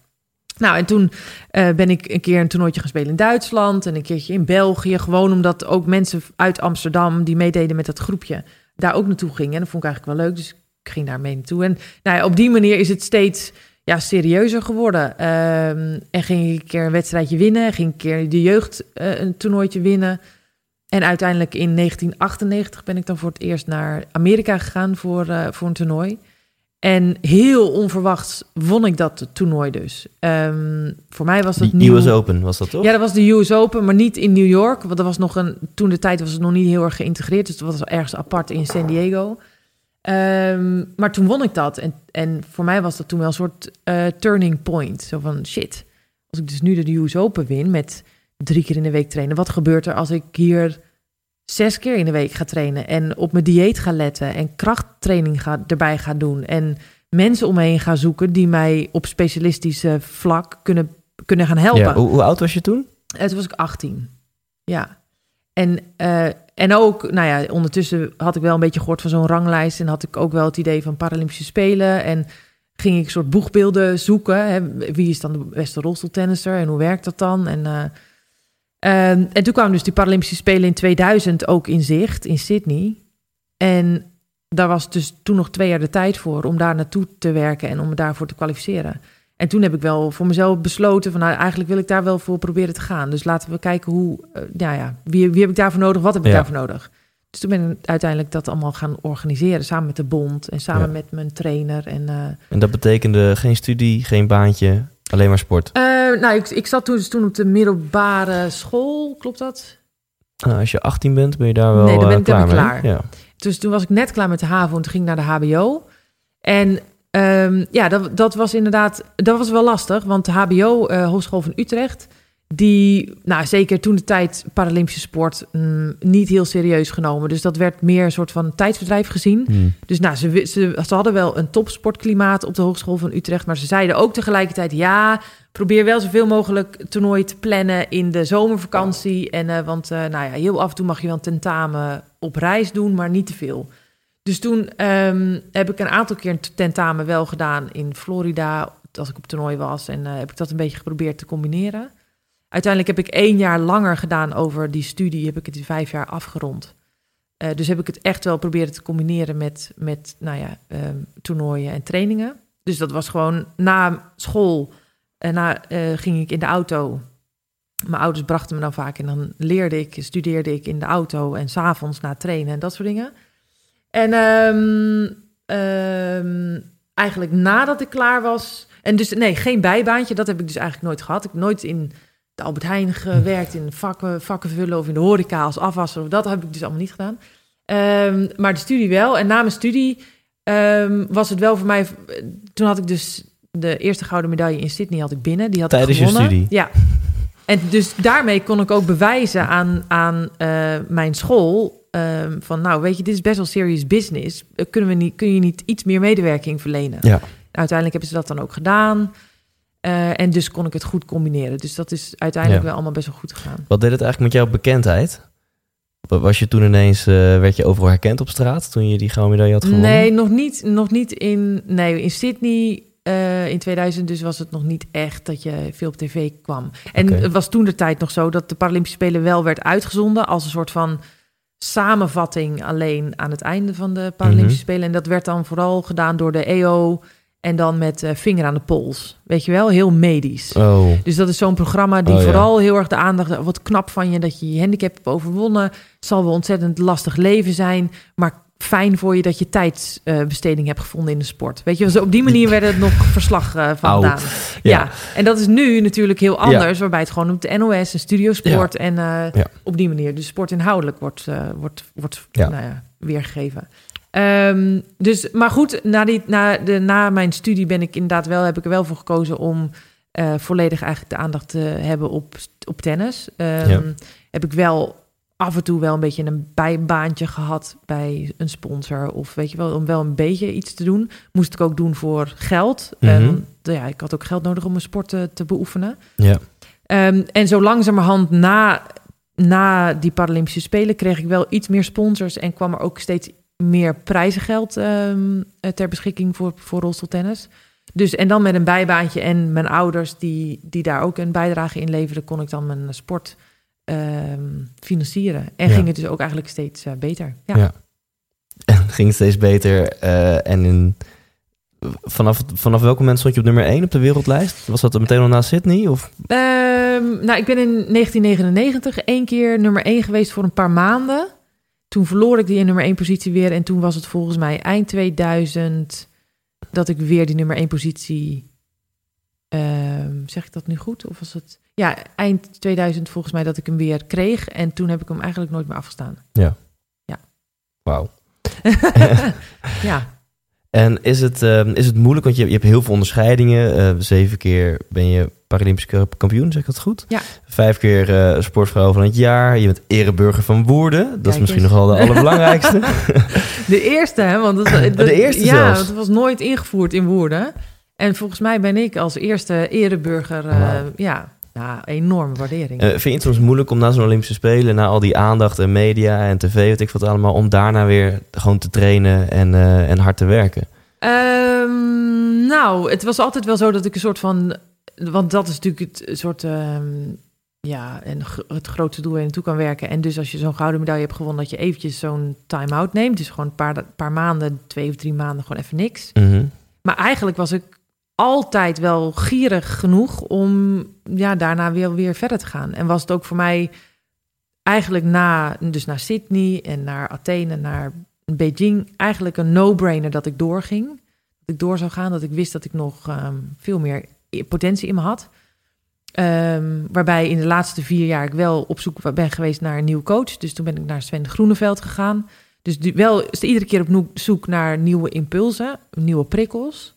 Nou, en toen eh, ben ik een keer een toernooitje gaan spelen in Duitsland... en een keertje in België. Gewoon omdat ook mensen uit Amsterdam die meededen met dat groepje... daar ook naartoe gingen. En dat vond ik eigenlijk wel leuk, dus ik ging daar mee naartoe. En nou op die manier is het steeds ja, serieuzer geworden. Ehm, en ging ik een keer een wedstrijdje winnen. Ging ik een keer de jeugd eh, een toernooitje winnen. En uiteindelijk in 1998 ben ik dan voor het eerst naar Amerika gegaan voor, eh, voor een toernooi. En heel onverwachts won ik dat toernooi dus. Ehm, voor mij was dat Die nieuw. US Open was dat toch? Ja, dat was de US Open, maar niet in New York. Want dat was nog een. Toen de tijd was het nog niet heel erg geïntegreerd. Dus dat was ergens apart in San Diego. Ehm, maar toen won ik dat. En, en voor mij was dat toen wel een soort eh, turning point. Zo van shit. Als ik dus nu de US Open win met drie keer in de week trainen. Wat gebeurt er als ik hier zes keer in de week ga trainen? En op mijn dieet ga letten. En krachttraining ga, erbij ga doen. En mensen om me heen ga zoeken die mij op specialistische vlak kunnen, kunnen gaan helpen. Ja, hoe, hoe oud was je toen? En toen was ik 18. Ja. En, eh, en ook, nou ja, ondertussen had ik wel een beetje gehoord van zo'n ranglijst. En had ik ook wel het idee van Paralympische Spelen. En ging ik soort boegbeelden zoeken. Hè. Wie is dan de beste rolstoeltennisser en hoe werkt dat dan? En, eh, ehm, en toen kwamen dus die Paralympische Spelen in 2000 ook in zicht, in Sydney. En daar was dus toen nog twee jaar de tijd voor om daar naartoe te werken en om me daarvoor te kwalificeren. En toen heb ik wel voor mezelf besloten van nou, eigenlijk wil ik daar wel voor proberen te gaan. Dus laten we kijken hoe, eh, ja, ja, wie, wie heb ik daarvoor nodig, wat heb ik Ja. daarvoor nodig. Dus toen ben ik uiteindelijk dat allemaal gaan organiseren samen met de bond en samen Ja. met mijn trainer. En, eh, En dat betekende geen studie, geen baantje, alleen maar sport. eh, nou, ik, ik zat toen, dus toen op de middelbare school, klopt dat? Nou, als je 18 bent, ben je daar wel Nee, dan ben eh, ik- klaar ik. Ja. Dus toen was ik net klaar met de HAVO en toen ging ik naar de HBO. En ehm, ja, dat, dat was inderdaad, dat was wel lastig. Want de HBO, eh Hogeschool van Utrecht, die, nou zeker toen de tijd Paralympische sport, mm, niet heel serieus genomen. Dus dat werd meer een soort van tijdsverdrijf gezien. Hm. Dus nou, ze, ze, ze hadden wel een topsportklimaat op de Hogeschool van Utrecht. Maar ze zeiden ook tegelijkertijd: ja, probeer wel zoveel mogelijk toernooien te plannen in de zomervakantie. En, eh, want eh, nou ja, heel af en toe mag je wel een tentamen op reis doen, maar niet te veel. Dus toen ehm, heb ik een aantal keer een tentamen wel gedaan in Florida, als ik op toernooi was. En eh, heb ik dat een beetje geprobeerd te combineren. Uiteindelijk heb ik één jaar langer gedaan over die studie, heb ik het in vijf jaar afgerond. Eh, dus heb ik het echt wel proberen te combineren met, met nou ja, ehm, toernooien en trainingen. Dus dat was gewoon na school en na, eh, ging ik in de auto. Mijn ouders brachten me dan vaak en dan leerde ik, studeerde ik in de auto en s'avonds na trainen en dat soort dingen. En ehm, ehm, eigenlijk nadat ik klaar was, en dus nee, geen bijbaantje, dat heb ik dus eigenlijk nooit gehad. Ik heb nooit in de Albert Heijn gewerkt, in vakken, vakken vullen of in de horeca als afwasser. Of dat heb ik dus allemaal niet gedaan. Ehm, maar de studie wel. En na mijn studie ehm, was het wel voor mij. Toen had ik dus de eerste gouden medaille in Sydney had ik binnen. Die had Tijdens ik je gewonnen. studie? Ja. En dus daarmee kon ik ook bewijzen aan, aan eh, mijn school. ehm, van nou, weet je, dit is best wel serious business. Eh, Kunnen we niet, kun je niet iets meer medewerking verlenen? Ja. Uiteindelijk hebben ze dat dan ook gedaan. Eh, en dus kon ik het goed combineren. Dus dat is uiteindelijk Ja. wel allemaal best wel goed gegaan. Wat deed het eigenlijk met jouw bekendheid? Wa- Was je toen ineens, eh, werd je overal herkend op straat toen je die gouden medaille had gewonnen? Nee, nog niet, nog niet in, nee, in Sydney eh, in 2000 dus was het nog niet echt dat je veel op tv kwam. En het was toen de tijd nog zo dat de Paralympische Spelen wel werd uitgezonden als een soort van samenvatting alleen aan het einde van de Paralympische Mhm. Spelen. En dat werd dan vooral gedaan door de EO en dan met eh, vinger aan de pols. Weet je wel, heel medisch. Oh, Dus dat is zo'n programma die Oh, ja. vooral heel erg de aandacht... Wat knap van je dat je je handicap hebt overwonnen. Het zal wel ontzettend lastig leven zijn. Maar fijn voor je dat je tijdsbesteding hebt gevonden in de sport. Weet je, zo op die manier werd het nog verslag eh, van gedaan. Ja. Ja. en dat is nu natuurlijk heel anders. Waarbij het gewoon op de NOS en Studiosport en eh, Ja. op die manier. Dus sportinhoudelijk wordt, eh, wordt, wordt Ja. Nou ja, weergegeven. Ehm, dus, maar goed, na, die, na, de, na mijn studie ben ik inderdaad wel, heb ik er wel voor gekozen om eh, volledig eigenlijk de aandacht te hebben op, op tennis. Ehm, Ja. Heb ik wel af en toe wel een beetje een bijbaantje gehad bij een sponsor. Of weet je wel, om wel een beetje iets te doen. Moest ik ook doen voor geld. Ehm, ja, ik had ook geld nodig om mijn sport te, te beoefenen. ja. En zo langzamerhand na, na die Paralympische Spelen kreeg ik wel iets meer sponsors en kwam er ook steeds meer prijzengeld ehm, eh, ter beschikking voor, voor rolstoeltennis. Dus en dan met een bijbaantje en mijn ouders die, die daar ook een bijdrage in leverden, kon ik dan mijn sport ehm, financieren. En Ja. ging het dus ook eigenlijk steeds eh, beter. Ja. Ja. En ging het steeds beter. eh, en in, vanaf, vanaf welk moment stond je op nummer 1 op de wereldlijst? Was dat meteen al na Sydney? Of? Ehm, nou, ik ben in 1999 één keer nummer 1 geweest voor een paar maanden. Toen verloor ik die in nummer 1 positie weer. En toen was het volgens mij eind 2000 dat ik weer die nummer 1 positie. ehm, zeg ik dat nu goed? Of was het. Ja, eind 2000 volgens mij dat ik hem weer kreeg. En toen heb ik hem eigenlijk nooit meer afgestaan. Wauw. ja. En is het, ehm, is het moeilijk, want je, je hebt heel veel onderscheidingen. Eh, zeven keer ben je Paralympisch kampioen, zeg ik dat goed? Ja. Vijf keer eh, sportvrouw van het jaar. Je bent ereburger van Woerden. Dat is misschien eens. nog wel de allerbelangrijkste. De eerste, hè? Want dat, dat- De eerste Ja, zelfs? want het was nooit ingevoerd in Woerden. En volgens mij ben ik als eerste ereburger... eh, Wauw. Ja, nou, enorme waardering. Eh, vind je het soms moeilijk om na zo'n Olympische Spelen, na al die aandacht en media en tv, weet ik wat allemaal, om daarna weer gewoon te trainen en, eh, en hard te werken? Ehm, nou, het was altijd wel zo dat ik een soort van... Want dat is natuurlijk het soort... ehm, ja, en het grootste doel waar je naartoe kan werken. En dus als je zo'n gouden medaille hebt gewonnen... dat je eventjes zo'n time-out neemt. Dus gewoon een paar, paar maanden, twee of drie maanden, gewoon even niks. Mhm. Maar eigenlijk was ik altijd wel gierig genoeg om ja, daarna weer, weer verder te gaan. En was het ook voor mij eigenlijk na, dus naar Sydney en naar Athene, naar Beijing, eigenlijk een no-brainer dat ik doorging. Dat ik door zou gaan, dat ik wist dat ik nog ehm, veel meer potentie in me had. Ehm, waarbij in de laatste vier jaar ik wel op zoek ben geweest naar een nieuwe coach. Dus toen ben ik naar Sven Groeneveld gegaan. Dus die, wel iedere keer op zoek naar nieuwe impulsen, nieuwe prikkels.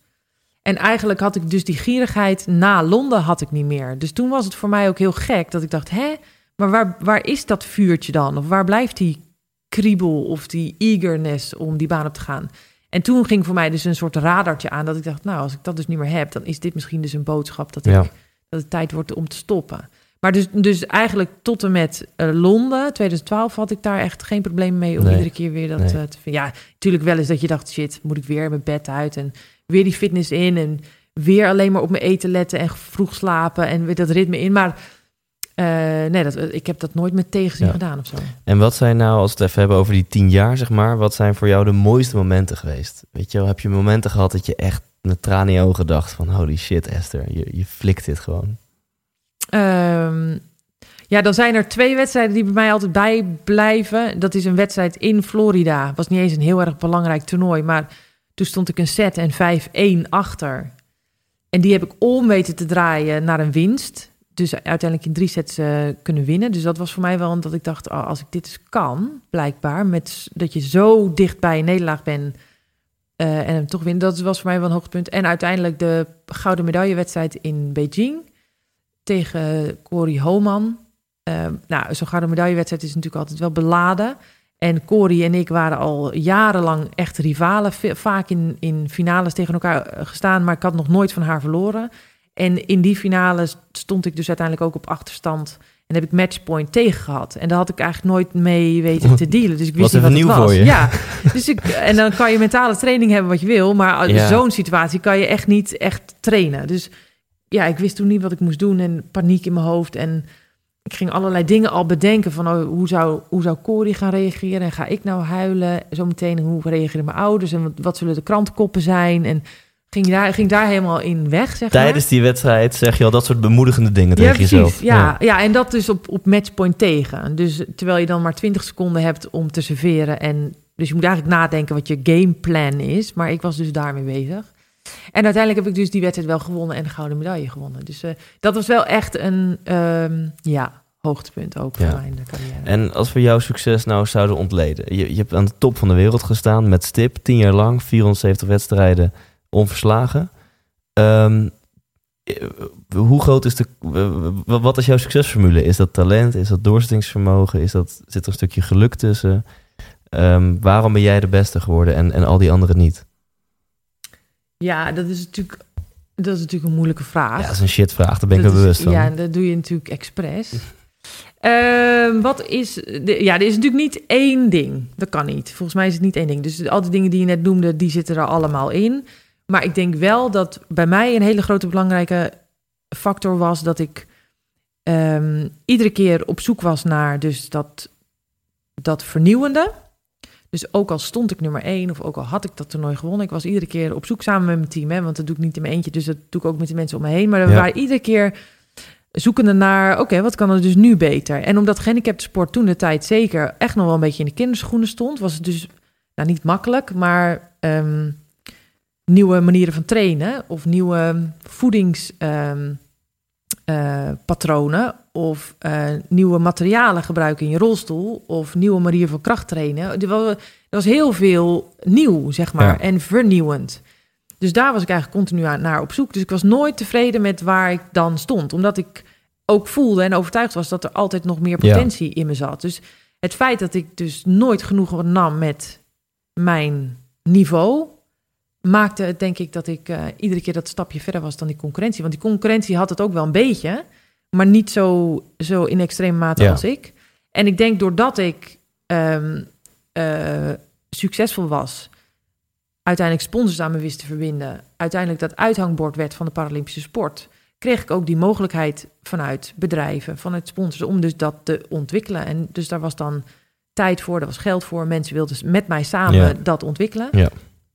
En eigenlijk had ik dus die gierigheid na Londen had ik niet meer. Dus toen was het voor mij ook heel gek dat ik dacht, hè, maar waar, waar is dat vuurtje dan? Of waar blijft die kriebel of die eagerness om die baan op te gaan? En toen ging voor mij dus een soort radartje aan dat ik dacht, nou, als ik dat dus niet meer heb, dan is dit misschien dus een boodschap dat, ik, dat het tijd wordt om te stoppen. Maar dus, dus eigenlijk tot en met uh, Londen, 2012, had ik daar echt geen probleem mee om iedere keer weer dat uh, te vinden. Ja, natuurlijk wel eens dat je dacht, shit, moet ik weer mijn bed uit en weer die fitness in en weer alleen maar op mijn eten letten en vroeg slapen en weer dat ritme in. Maar uh, nee, dat, ik heb dat nooit met tegenzin gedaan of zo. En wat zijn nou, als we het even hebben over die tien jaar, zeg maar, wat zijn voor jou de mooiste momenten geweest? Weet je heb je momenten gehad dat je echt met tranen in je ogen dacht van holy shit Esther, je, je flikt dit gewoon? Um, ja, dan zijn er twee wedstrijden die bij mij altijd bijblijven. Dat is een wedstrijd in Florida. Was niet eens een heel erg belangrijk toernooi, maar toen stond ik een set en 5-1 achter. En die heb ik om weten te draaien naar een winst. Dus uiteindelijk in drie sets uh, kunnen winnen. Dus dat was voor mij wel dat ik dacht, oh, als ik dit eens kan, blijkbaar, met dat je zo dicht bij een nederlaag bent uh, en hem toch winnen, dat was voor mij wel een hoogtepunt. En uiteindelijk de gouden medaillewedstrijd in Beijing tegen Corey Homan. Uh, nou, zo'n gouden medaillewedstrijd is natuurlijk altijd wel beladen. En Corey en ik waren al jarenlang echt rivalen. Vaak in, in finales tegen elkaar eh, gestaan, maar ik had nog nooit van haar verloren. En in die finale stond ik dus uiteindelijk ook op achterstand. En heb ik matchpoint tegen gehad. En daar had ik eigenlijk nooit mee weten te dealen. Dus ik wist niet wat nieuw het was. voor je. Ja, dus ik, en dan kan je mentale training hebben wat je wil. Maar Ja. zo'n situatie kan je echt niet echt trainen. Dus ja, ik wist toen niet wat ik moest doen. En paniek in mijn hoofd. En ik ging allerlei dingen al bedenken. Van oh, hoe, zou, hoe zou Corey gaan reageren? En ga ik nou huilen? Zometeen, hoe reageren mijn ouders? En wat, wat zullen de krantenkoppen zijn? En ging daar, ging daar helemaal in weg, zeg maar. Tijdens die wedstrijd zeg je al dat soort bemoedigende dingen Ja, tegen precies. jezelf. Ja, ja. en dat dus op, op matchpoint tegen. Dus terwijl je dan maar 20 seconden hebt om te serveren. En dus je moet eigenlijk nadenken wat je gameplan is. Maar ik was dus daarmee bezig. En uiteindelijk heb ik dus die wedstrijd wel gewonnen en de gouden medaille gewonnen. Dus eh, dat was wel echt een ehm, ja, hoogtepunt ook Ja. voor mijn carrière. En als we jouw succes nou zouden ontleden. Je, je hebt aan de top van de wereld gestaan met stip. Tien jaar lang, 470 wedstrijden, onverslagen. Ehm, eh, hoe groot is de... Wat is jouw succesformule? Is dat talent? Is dat doorzettingsvermogen? Is dat, zit er een stukje geluk tussen? Ehm, waarom ben jij de beste geworden en, en al die anderen niet? Ja, dat is natuurlijk, dat is natuurlijk een moeilijke vraag. Ja, dat is een shitvraag, daar ben ik me is- bewust van. Ja, en dat doe je natuurlijk expres. Ehm, wat is... De, ja, er is natuurlijk niet één ding. Dat kan niet. Volgens mij is het niet één ding. Dus al die dingen die je net noemde, die zitten er allemaal in. Maar ik denk wel dat bij mij een hele grote belangrijke factor was... dat ik ehm, iedere keer op zoek was naar dus dat, dat vernieuwende. Dus ook al stond ik nummer één of ook al had ik dat toernooi gewonnen... ik was iedere keer op zoek samen met mijn team. Hè, want dat doe ik niet in mijn eentje, dus dat doe ik ook met de mensen om me heen. Maar we Ja. waren iedere keer zoekende naar, oké, wat kan er dus nu beter? En omdat gehandicapte sport toen de tijd zeker echt nog wel een beetje in de kinderschoenen stond, was het dus nou, niet makkelijk, maar ehm, nieuwe manieren van trainen of nieuwe voedingspatronen patronen of eh, nieuwe materialen gebruiken in je rolstoel of nieuwe manieren van kracht trainen. Er was, heel veel nieuw, zeg maar, Ja. en vernieuwend. Dus daar was ik eigenlijk continu aan, naar op zoek. Dus ik was nooit tevreden met waar ik dan stond. Omdat ik ook voelde en overtuigd was dat er altijd nog meer Ja. potentie in me zat. Dus het feit dat ik dus nooit genoeg nam met mijn niveau... maakte het denk ik dat ik eh, iedere keer dat stapje verder was dan die concurrentie. Want die concurrentie had het ook wel een beetje... maar niet zo, zo in extreme mate Ja. als ik. En ik denk doordat ik ehm, eh, succesvol was uiteindelijk sponsors aan me wist te verbinden, uiteindelijk dat uithangbord werd van de Paralympische sport, kreeg ik ook die mogelijkheid vanuit bedrijven, vanuit sponsors, om dus dat te ontwikkelen. En dus daar was dan tijd voor, daar was geld voor. Mensen wilden met mij samen Ja. dat ontwikkelen. Ja.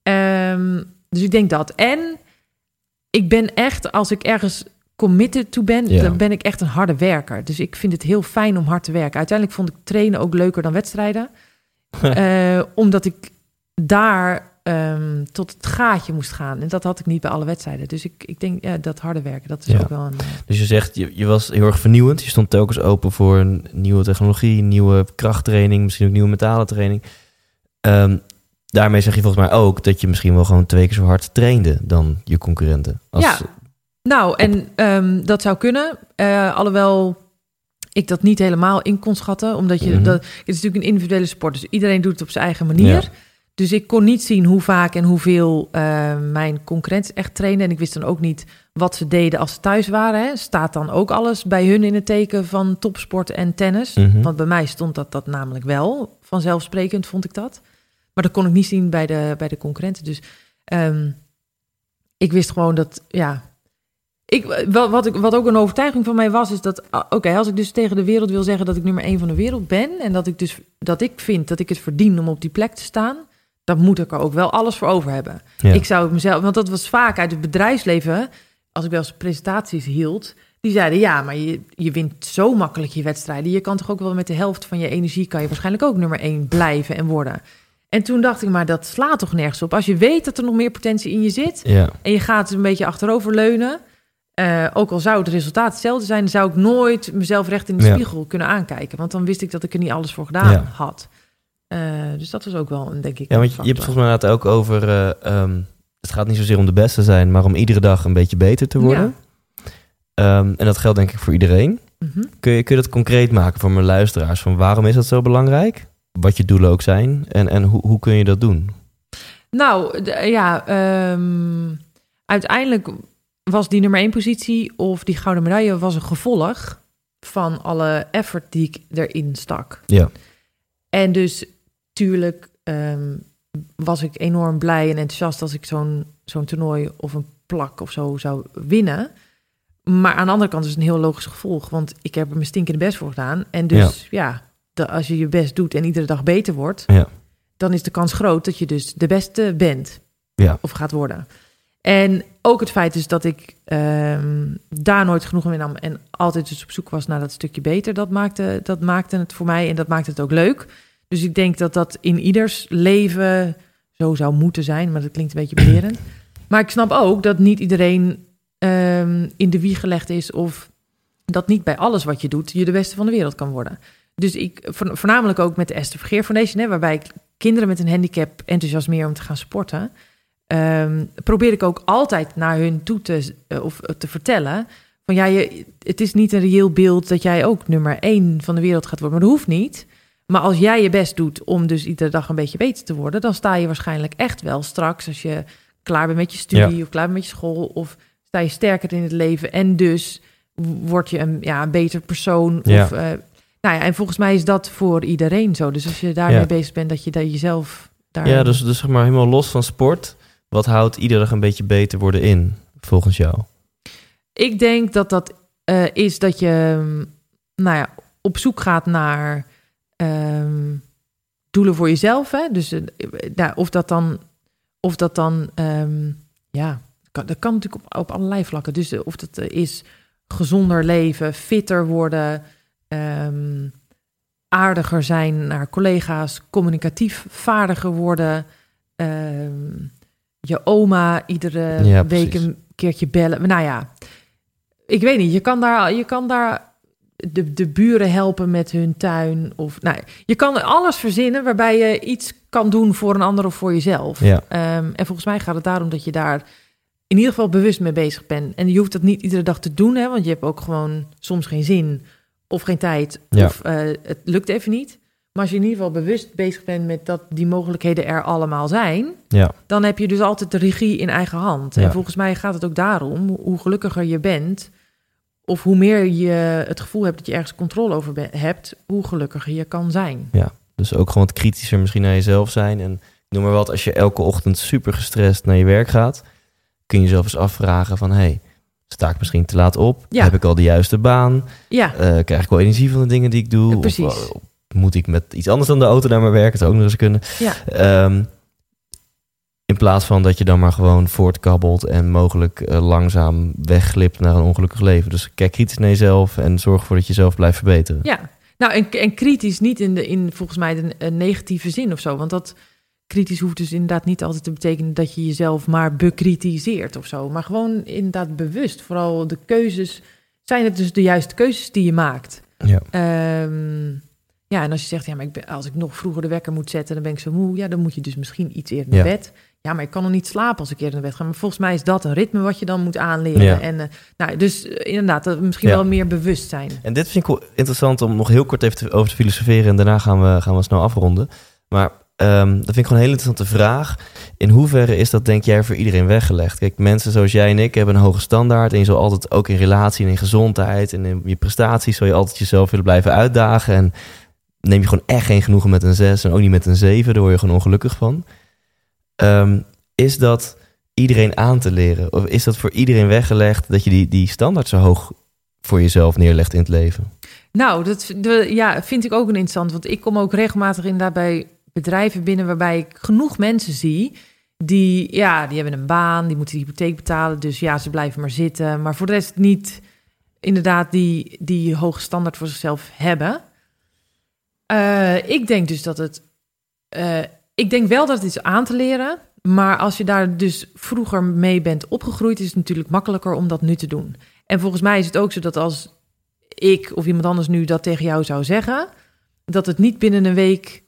Ehm, dus ik denk dat. En ik ben echt, als ik ergens committed to ben, Ja. dan ben ik echt een harde werker. Dus ik vind het heel fijn om hard te werken. Uiteindelijk vond ik trainen ook leuker dan wedstrijden. Eh, omdat ik daar ehm, tot het gaatje moest gaan. En dat had ik niet bij alle wedstrijden. Dus ik, ik denk, ja, dat harde werken, dat is Ja. ook wel een... eh, Dus je zegt, je, je was heel erg vernieuwend. Je stond telkens open voor een nieuwe technologie, nieuwe krachttraining, misschien ook nieuwe mentale training. Ehm, daarmee zeg je volgens mij ook dat je misschien wel gewoon twee keer zo hard trainde dan je concurrenten. Als, Ja. Nou, en ehm, dat zou kunnen. Eh, alhoewel ik dat niet helemaal in kon schatten. Omdat je, Mhm. dat, het is natuurlijk een individuele sport. Dus iedereen doet het op zijn eigen manier. Ja. Dus ik kon niet zien hoe vaak en hoeveel eh, mijn concurrenten echt trainen. En ik wist dan ook niet wat ze deden als ze thuis waren. Hè. Staat dan ook alles bij hun in het teken van topsport en tennis? Mhm. Want bij mij stond dat, dat namelijk wel. Vanzelfsprekend vond ik dat. Maar dat kon ik niet zien bij de, bij de concurrenten. Dus ehm, ik wist gewoon dat, ja... Ik, wat, ik, wat ook een overtuiging van mij was, is dat... ah, Oké, als ik dus tegen de wereld wil zeggen dat ik nummer één van de wereld ben... en dat ik dus dat ik vind dat ik het verdien om op die plek te staan... dan moet ik er ook wel alles voor over hebben. Ja. Ik zou het mezelf... Want dat was vaak uit het bedrijfsleven... als ik wel eens presentaties hield... die zeiden, ja, maar je, je wint zo makkelijk je wedstrijden. Je kan toch ook wel met de helft van je energie... kan je waarschijnlijk ook nummer één blijven en worden. En toen dacht ik, maar dat slaat toch nergens op? Als je weet dat er nog meer potentie in je zit... ja. en je gaat een beetje achterover eh, ook al zou het resultaat hetzelfde zijn... zou ik nooit mezelf recht in de Ja. spiegel kunnen aankijken. Want dan wist ik dat ik er niet alles voor gedaan Ja. had. Eh, dus dat was ook wel een, denk ik... Ja, want je, hebt het volgens mij inderdaad ook over... eh, ehm, het gaat niet zozeer om de beste zijn, maar om iedere dag een beetje beter te worden. Ehm, en dat geldt denk ik voor iedereen. Mhm. Kun je, kun je dat concreet maken voor mijn luisteraars? Van waarom is dat zo belangrijk? Wat je doelen ook zijn. En, en hoe, hoe kun je dat doen? Nou, ja, ehm, uiteindelijk was die nummer één positie of die gouden medaille was een gevolg van alle effort die ik erin stak. Ja. En dus tuurlijk ehm, was ik enorm blij en enthousiast als ik zo'n zo'n toernooi of een plak of zo zou winnen. Maar aan de andere kant is het een heel logisch gevolg, want ik heb er mijn stinkende best voor gedaan. En dus ja, de- als je je best doet en iedere dag beter wordt, Ja. dan is de kans groot dat je dus de beste bent Ja. of gaat worden. En ook het feit dus dat ik ehm, daar nooit genoeg mee nam en altijd dus op zoek was naar dat stukje beter, dat maakte, dat maakte het voor mij en dat maakte het ook leuk. Dus ik denk dat dat in ieders leven zo zou moeten zijn, maar dat klinkt een beetje belerend. Maar ik snap ook dat niet iedereen ehm, in de wieg gelegd is of dat niet bij alles wat je doet je de beste van de wereld kan worden. Dus ik, vo- voornamelijk ook met de Esther Vergeer Foundation, hè, waarbij ik kinderen met een handicap enthousiasmeer om te gaan sporten. Ehm, probeer ik ook altijd naar hun toe te, eh, of, eh, te vertellen. Van ja, je, het is niet een reëel beeld dat jij ook nummer één van de wereld gaat worden. Maar dat hoeft niet. Maar als jij je best doet om dus iedere dag een beetje beter te worden, dan sta je waarschijnlijk echt wel straks als je klaar bent met je studie of klaar bent met je school of sta je sterker in het leven en dus word je een, ja, een beter persoon. Ja. Of, eh, nou ja, en volgens mij is dat voor iedereen zo. Dus als je daarmee Ja. bezig bent, dat je daar jezelf daar. Ja, dus, dus zeg maar helemaal los van sport. Wat houdt iedere dag een beetje beter worden in, volgens jou? Ik denk dat dat eh, is dat je, mm, nou ja, op zoek gaat naar ehm, doelen voor jezelf. Hè? Dus eh, of dat dan, of dat dan, ehm, ja, dat kan natuurlijk op, allerlei vlakken. Dus eh, of dat is gezonder leven, fitter worden, ehm, aardiger zijn naar collega's, communicatief vaardiger worden. Je oma iedere Ja, week precies. een keertje bellen. Maar nou ja, ik weet niet. Je kan daar, je kan daar de, de buren helpen met hun tuin. Of, nou, je kan alles verzinnen waarbij je iets kan doen voor een ander of voor jezelf. Ja. Ehm, en volgens mij gaat het daarom dat je daar in ieder geval bewust mee bezig bent. En je hoeft dat niet iedere dag te doen, hè, want je hebt ook gewoon soms geen zin of geen tijd. Ja. Of eh, het lukt even niet. Maar als je in ieder geval bewust bezig bent met dat die mogelijkheden er allemaal zijn, Ja, dan heb je dus altijd de regie in eigen hand. Ja. En volgens mij gaat het ook daarom, hoe gelukkiger je bent, of hoe meer je het gevoel hebt dat je ergens controle over hebt, hoe gelukkiger je kan zijn. dus ook gewoon wat kritischer misschien naar jezelf zijn. En noem maar wat, als je elke ochtend super gestrest naar je werk gaat, kun je jezelf eens afvragen van, hey, sta ik misschien te laat op? Ja. Heb ik al de juiste baan? Ja, Eh, krijg ik wel energie van de dingen die ik doe? Ja, Of, precies. eh, moet ik met iets anders dan de auto naar mijn werk? Dat zou ook nog eens kunnen. ja. Ehm, In plaats van dat je dan maar gewoon voortkabbelt en mogelijk eh, langzaam wegglipt naar een ongelukkig leven. Dus kijk kritisch naar jezelf en zorg ervoor dat je jezelf blijft verbeteren. Ja, nou en, en kritisch niet in, de, in volgens mij de, een negatieve zin of zo. Want dat kritisch hoeft dus inderdaad niet altijd te betekenen dat je jezelf maar bekritiseert of zo. Maar gewoon inderdaad bewust. Vooral de keuzes. Zijn het dus de juiste keuzes die je maakt? Ja. Ehm, ja, en als je zegt, ja, maar ik ben, als ik nog vroeger de wekker moet zetten, dan ben ik zo moe. Ja, dan moet je dus misschien iets eerder naar Ja. bed. Ja, maar ik kan nog niet slapen als ik eerder naar bed ga. Maar volgens mij is dat een ritme wat je dan moet aanleren. Ja. En, eh, nou, dus eh, inderdaad, dat misschien Ja. wel meer bewustzijn. En dit vind ik wel interessant om nog heel kort even te- over te filosoferen. En daarna gaan we, gaan we snel afronden. Maar ehm, dat vind ik gewoon een hele interessante vraag. In hoeverre is dat, denk jij, voor iedereen weggelegd? Kijk, mensen zoals jij en ik hebben een hoge standaard. En je zal altijd ook in relatie en in gezondheid en in je prestaties... zal je altijd jezelf willen blijven uitdagen. En neem je gewoon echt geen genoegen met een 6 en ook niet met een 7. Daar word je gewoon ongelukkig van. Ehm, is dat iedereen aan te leren? Of is dat voor iedereen weggelegd dat je die, die standaard zo hoog voor jezelf neerlegt in het leven? Nou, dat ja, vind ik ook een interessant. Want ik kom ook regelmatig inderdaad bij bedrijven binnen waarbij ik genoeg mensen zie. Die, ja, die hebben een baan, die moeten de hypotheek betalen. Dus ja, ze blijven maar zitten. Maar voor de rest niet inderdaad die, die hoge standaard voor zichzelf hebben. Eh, ik denk dus dat het. eh, ik denk wel dat het is aan te leren. Maar als je daar dus vroeger mee bent opgegroeid, is het natuurlijk makkelijker om dat nu te doen. En volgens mij is het ook zo dat als ik of iemand anders nu dat tegen jou zou zeggen, dat het niet binnen een week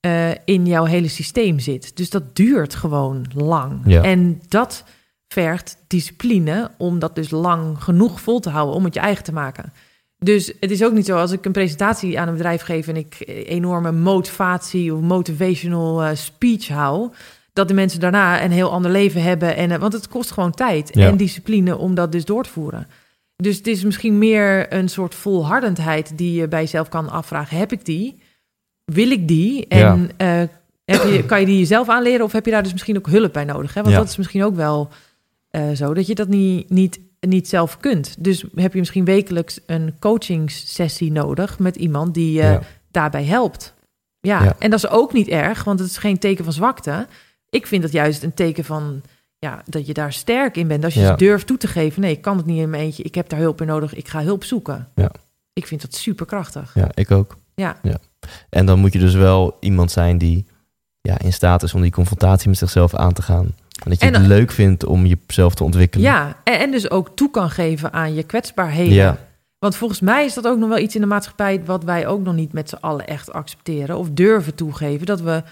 eh, in jouw hele systeem zit. Dus dat duurt gewoon lang. Ja. En dat vergt discipline om dat dus lang genoeg vol te houden om het je eigen te maken. Dus het is ook niet zo als ik een presentatie aan een bedrijf geef en ik eh, enorme motivatie of motivational eh, speech hou, dat de mensen daarna een heel ander leven hebben. En, eh, want het kost gewoon tijd Ja. en discipline om dat dus door te voeren. Dus het is misschien meer een soort volhardendheid die je bij jezelf kan afvragen. Heb ik die? Wil ik die? En heb je, kan je die jezelf aanleren of heb je daar dus misschien ook hulp bij nodig? Hè? Want Ja. dat is misschien ook wel zo, dat je dat niet, niet, niet zelf kunt. Dus heb je misschien wekelijks een coachingssessie nodig met iemand die je Ja. daarbij helpt. Ja. Ja. en dat is ook niet erg, want het is geen teken van zwakte. Ik vind dat juist een teken van ja, dat je daar sterk in bent. Als je Ja. durft toe te geven, nee, ik kan het niet in mijn eentje. Ik heb daar hulp bij nodig. Ik ga hulp zoeken. Ja. Ik vind dat superkrachtig. Ja, ik ook. Ja. En dan moet je dus wel iemand zijn die ja, in staat is om die confrontatie met zichzelf aan te gaan. En dat je En, het leuk vindt om jezelf te ontwikkelen. Ja, en, en dus ook toe kan geven aan je kwetsbaarheden. Ja. Want volgens mij is dat ook nog wel iets in de maatschappij wat wij ook nog niet met z'n allen echt accepteren of durven toegeven. Dat we,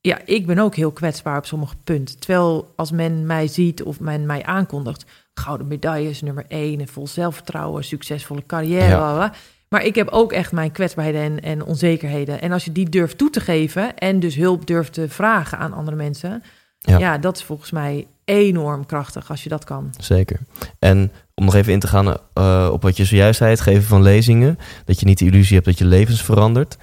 ja, ik ben ook heel kwetsbaar op sommige punten. Terwijl als men mij ziet of men mij aankondigt, gouden medailles, nummer één, en vol zelfvertrouwen, succesvolle carrière, Ja. Maar ik heb ook echt mijn kwetsbaarheden en, en onzekerheden. En als je die durft toe te geven en dus hulp durft te vragen aan andere mensen, Ja. ja, dat is volgens mij enorm krachtig als je dat kan. Zeker. En om nog even in te gaan eh, op wat je zojuist zei, het geven van lezingen. Dat je niet de illusie hebt dat je levens verandert.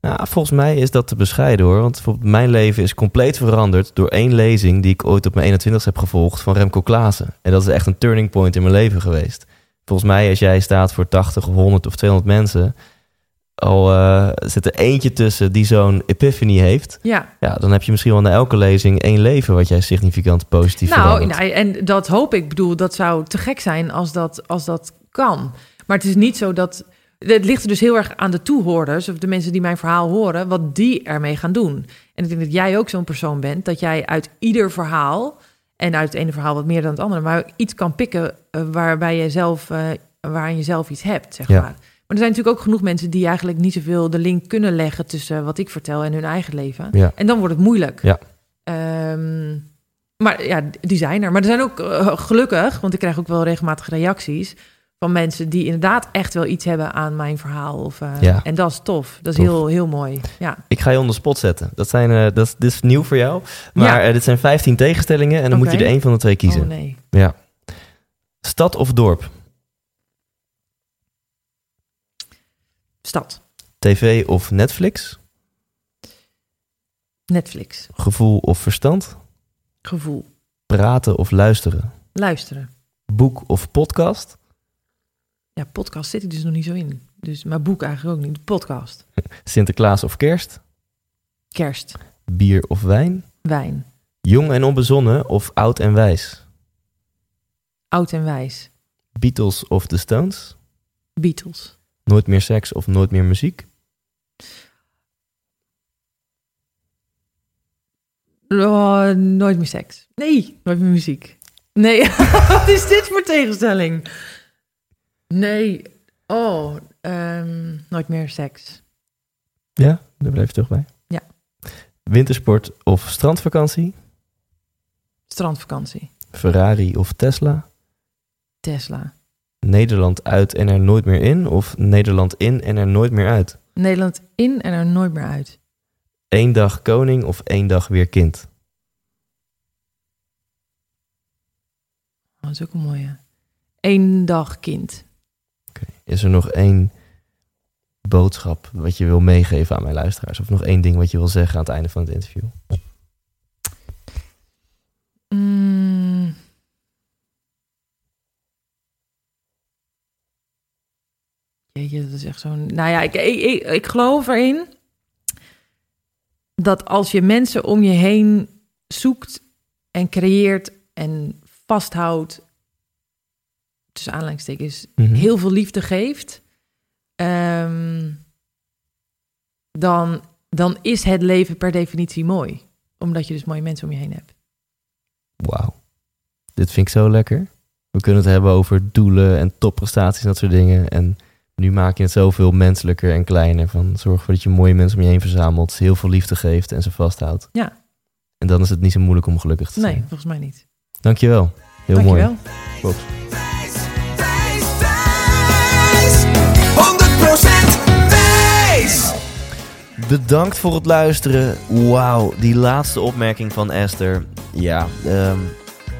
Nou, volgens mij is dat te bescheiden hoor. Want bijvoorbeeld mijn leven is compleet veranderd door één lezing die ik ooit op mijn 21 heb gevolgd van Remco Klaassen. En dat is echt een turning point in mijn leven geweest. Volgens mij, als jij staat voor 80 of 100 of 200 mensen, al eh, zit er eentje tussen die zo'n epiphany heeft. Ja, Ja, dan heb je misschien wel na elke lezing één leven wat jij significant positief nou, nou, en dat hoop ik. Bedoel, dat zou te gek zijn als dat, als dat kan. Maar het is niet zo dat... Het ligt er dus heel erg aan de toehoorders... of de mensen die mijn verhaal horen... wat die ermee gaan doen. En ik denk dat jij ook zo'n persoon bent... dat jij uit ieder verhaal... en uit het ene verhaal wat meer dan het andere... maar iets kan pikken eh, waarbij je zelf, waaraan je zelf iets hebt, zeg Ja. maar. Maar er zijn natuurlijk ook genoeg mensen... die eigenlijk niet zoveel de link kunnen leggen... tussen wat ik vertel en hun eigen leven. Ja. En dan wordt het moeilijk. Ja. Ehm, maar ja, die zijn er. Maar er zijn ook eh, gelukkig, want ik krijg ook wel regelmatig reacties van mensen die inderdaad echt wel iets hebben aan mijn verhaal. Of, eh, Ja. En dat is tof. Dat is Tof. heel, heel mooi. Ja. Ik ga je onder spot zetten. Dat, zijn, eh, dat is, dit is nieuw voor jou. Maar Ja. dit zijn 15 tegenstellingen en dan moet je er één van de twee kiezen. Oh nee. Ja. Stad of dorp? Stad. TV of Netflix? Netflix. Gevoel of verstand? Gevoel. Praten of luisteren? Luisteren. Boek of podcast? Ja, podcast zit ik dus nog niet zo in. Dus, maar boek eigenlijk ook niet. Podcast. Sinterklaas of kerst? Kerst. Bier of wijn? Wijn. Jong en onbezonnen of oud en wijs? Oud en wijs. Beatles of The Stones? Beatles. Nooit meer seks of nooit meer muziek? Oh, nooit meer seks. Nee, nooit meer muziek. Nee, wat is dit voor tegenstelling? Nee. Oh, ehm, nooit meer seks. Ja, daar blijf je toch bij. Ja. Wintersport of strandvakantie? Strandvakantie. Ferrari of Tesla? Tesla. Nederland uit en er nooit meer in? Of Nederland in en er nooit meer uit? Nederland in en er nooit meer uit. Eén dag koning of één dag weer kind? Oh, dat is ook een mooie. Eén dag kind. Oké. Is er nog één boodschap wat je wil meegeven aan mijn luisteraars? Of nog één ding wat je wil zeggen aan het einde van het interview? Mm. Dat is echt zo'n... Nou ja, ik, ik, ik, ik geloof erin dat als je mensen om je heen zoekt en creëert en vasthoudt, tussen aanleidingstekens, Mhm. heel veel liefde geeft, ehm, dan, dan is het leven per definitie mooi. Omdat je dus mooie mensen om je heen hebt. Wauw. Dit vind ik zo lekker. We kunnen het hebben over doelen en topprestaties en dat soort dingen. En nu maak je het zoveel menselijker en kleiner. Van zorg ervoor dat je mooie mensen om je heen verzamelt. Heel veel liefde geeft en ze vasthoudt. Ja. En dan is het niet zo moeilijk om gelukkig te zijn. Nee, volgens mij niet. Dankjewel. Heel Dankjewel. mooi. Klopt. Wijs. 100% wijs. Bedankt voor het luisteren. Wauw, die laatste opmerking van Esther. Ja, ehm,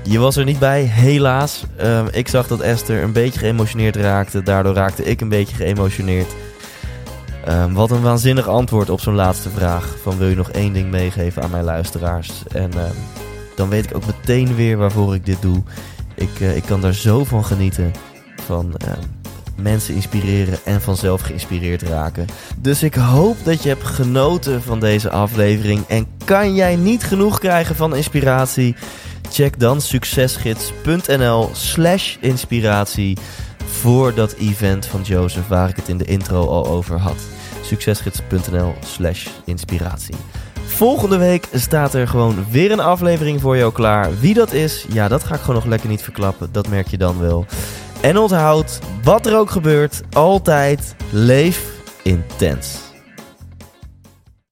je was er niet bij, helaas. Ehm, ik zag dat Esther een beetje geëmotioneerd raakte. Daardoor raakte ik een beetje geëmotioneerd. Ehm, wat een waanzinnig antwoord op zo'n laatste vraag. Van wil je nog één ding meegeven aan mijn luisteraars? En ehm, dan weet ik ook meteen weer waarvoor ik dit doe. Ik, eh, ik kan daar zo van genieten. Van mensen inspireren en vanzelf geïnspireerd raken. Dus ik hoop dat je hebt genoten van deze aflevering. En kan jij niet genoeg krijgen van inspiratie? Check dan succesgids.nl slash inspiratie voor dat event van Joseph waar ik het in de intro al over had. Succesgids.nl slash inspiratie. Volgende week staat er gewoon weer een aflevering voor jou klaar. Wie dat is, ja, dat ga ik gewoon nog lekker niet verklappen. Dat merk je dan wel. En onthoud, wat er ook gebeurt, altijd leef intens.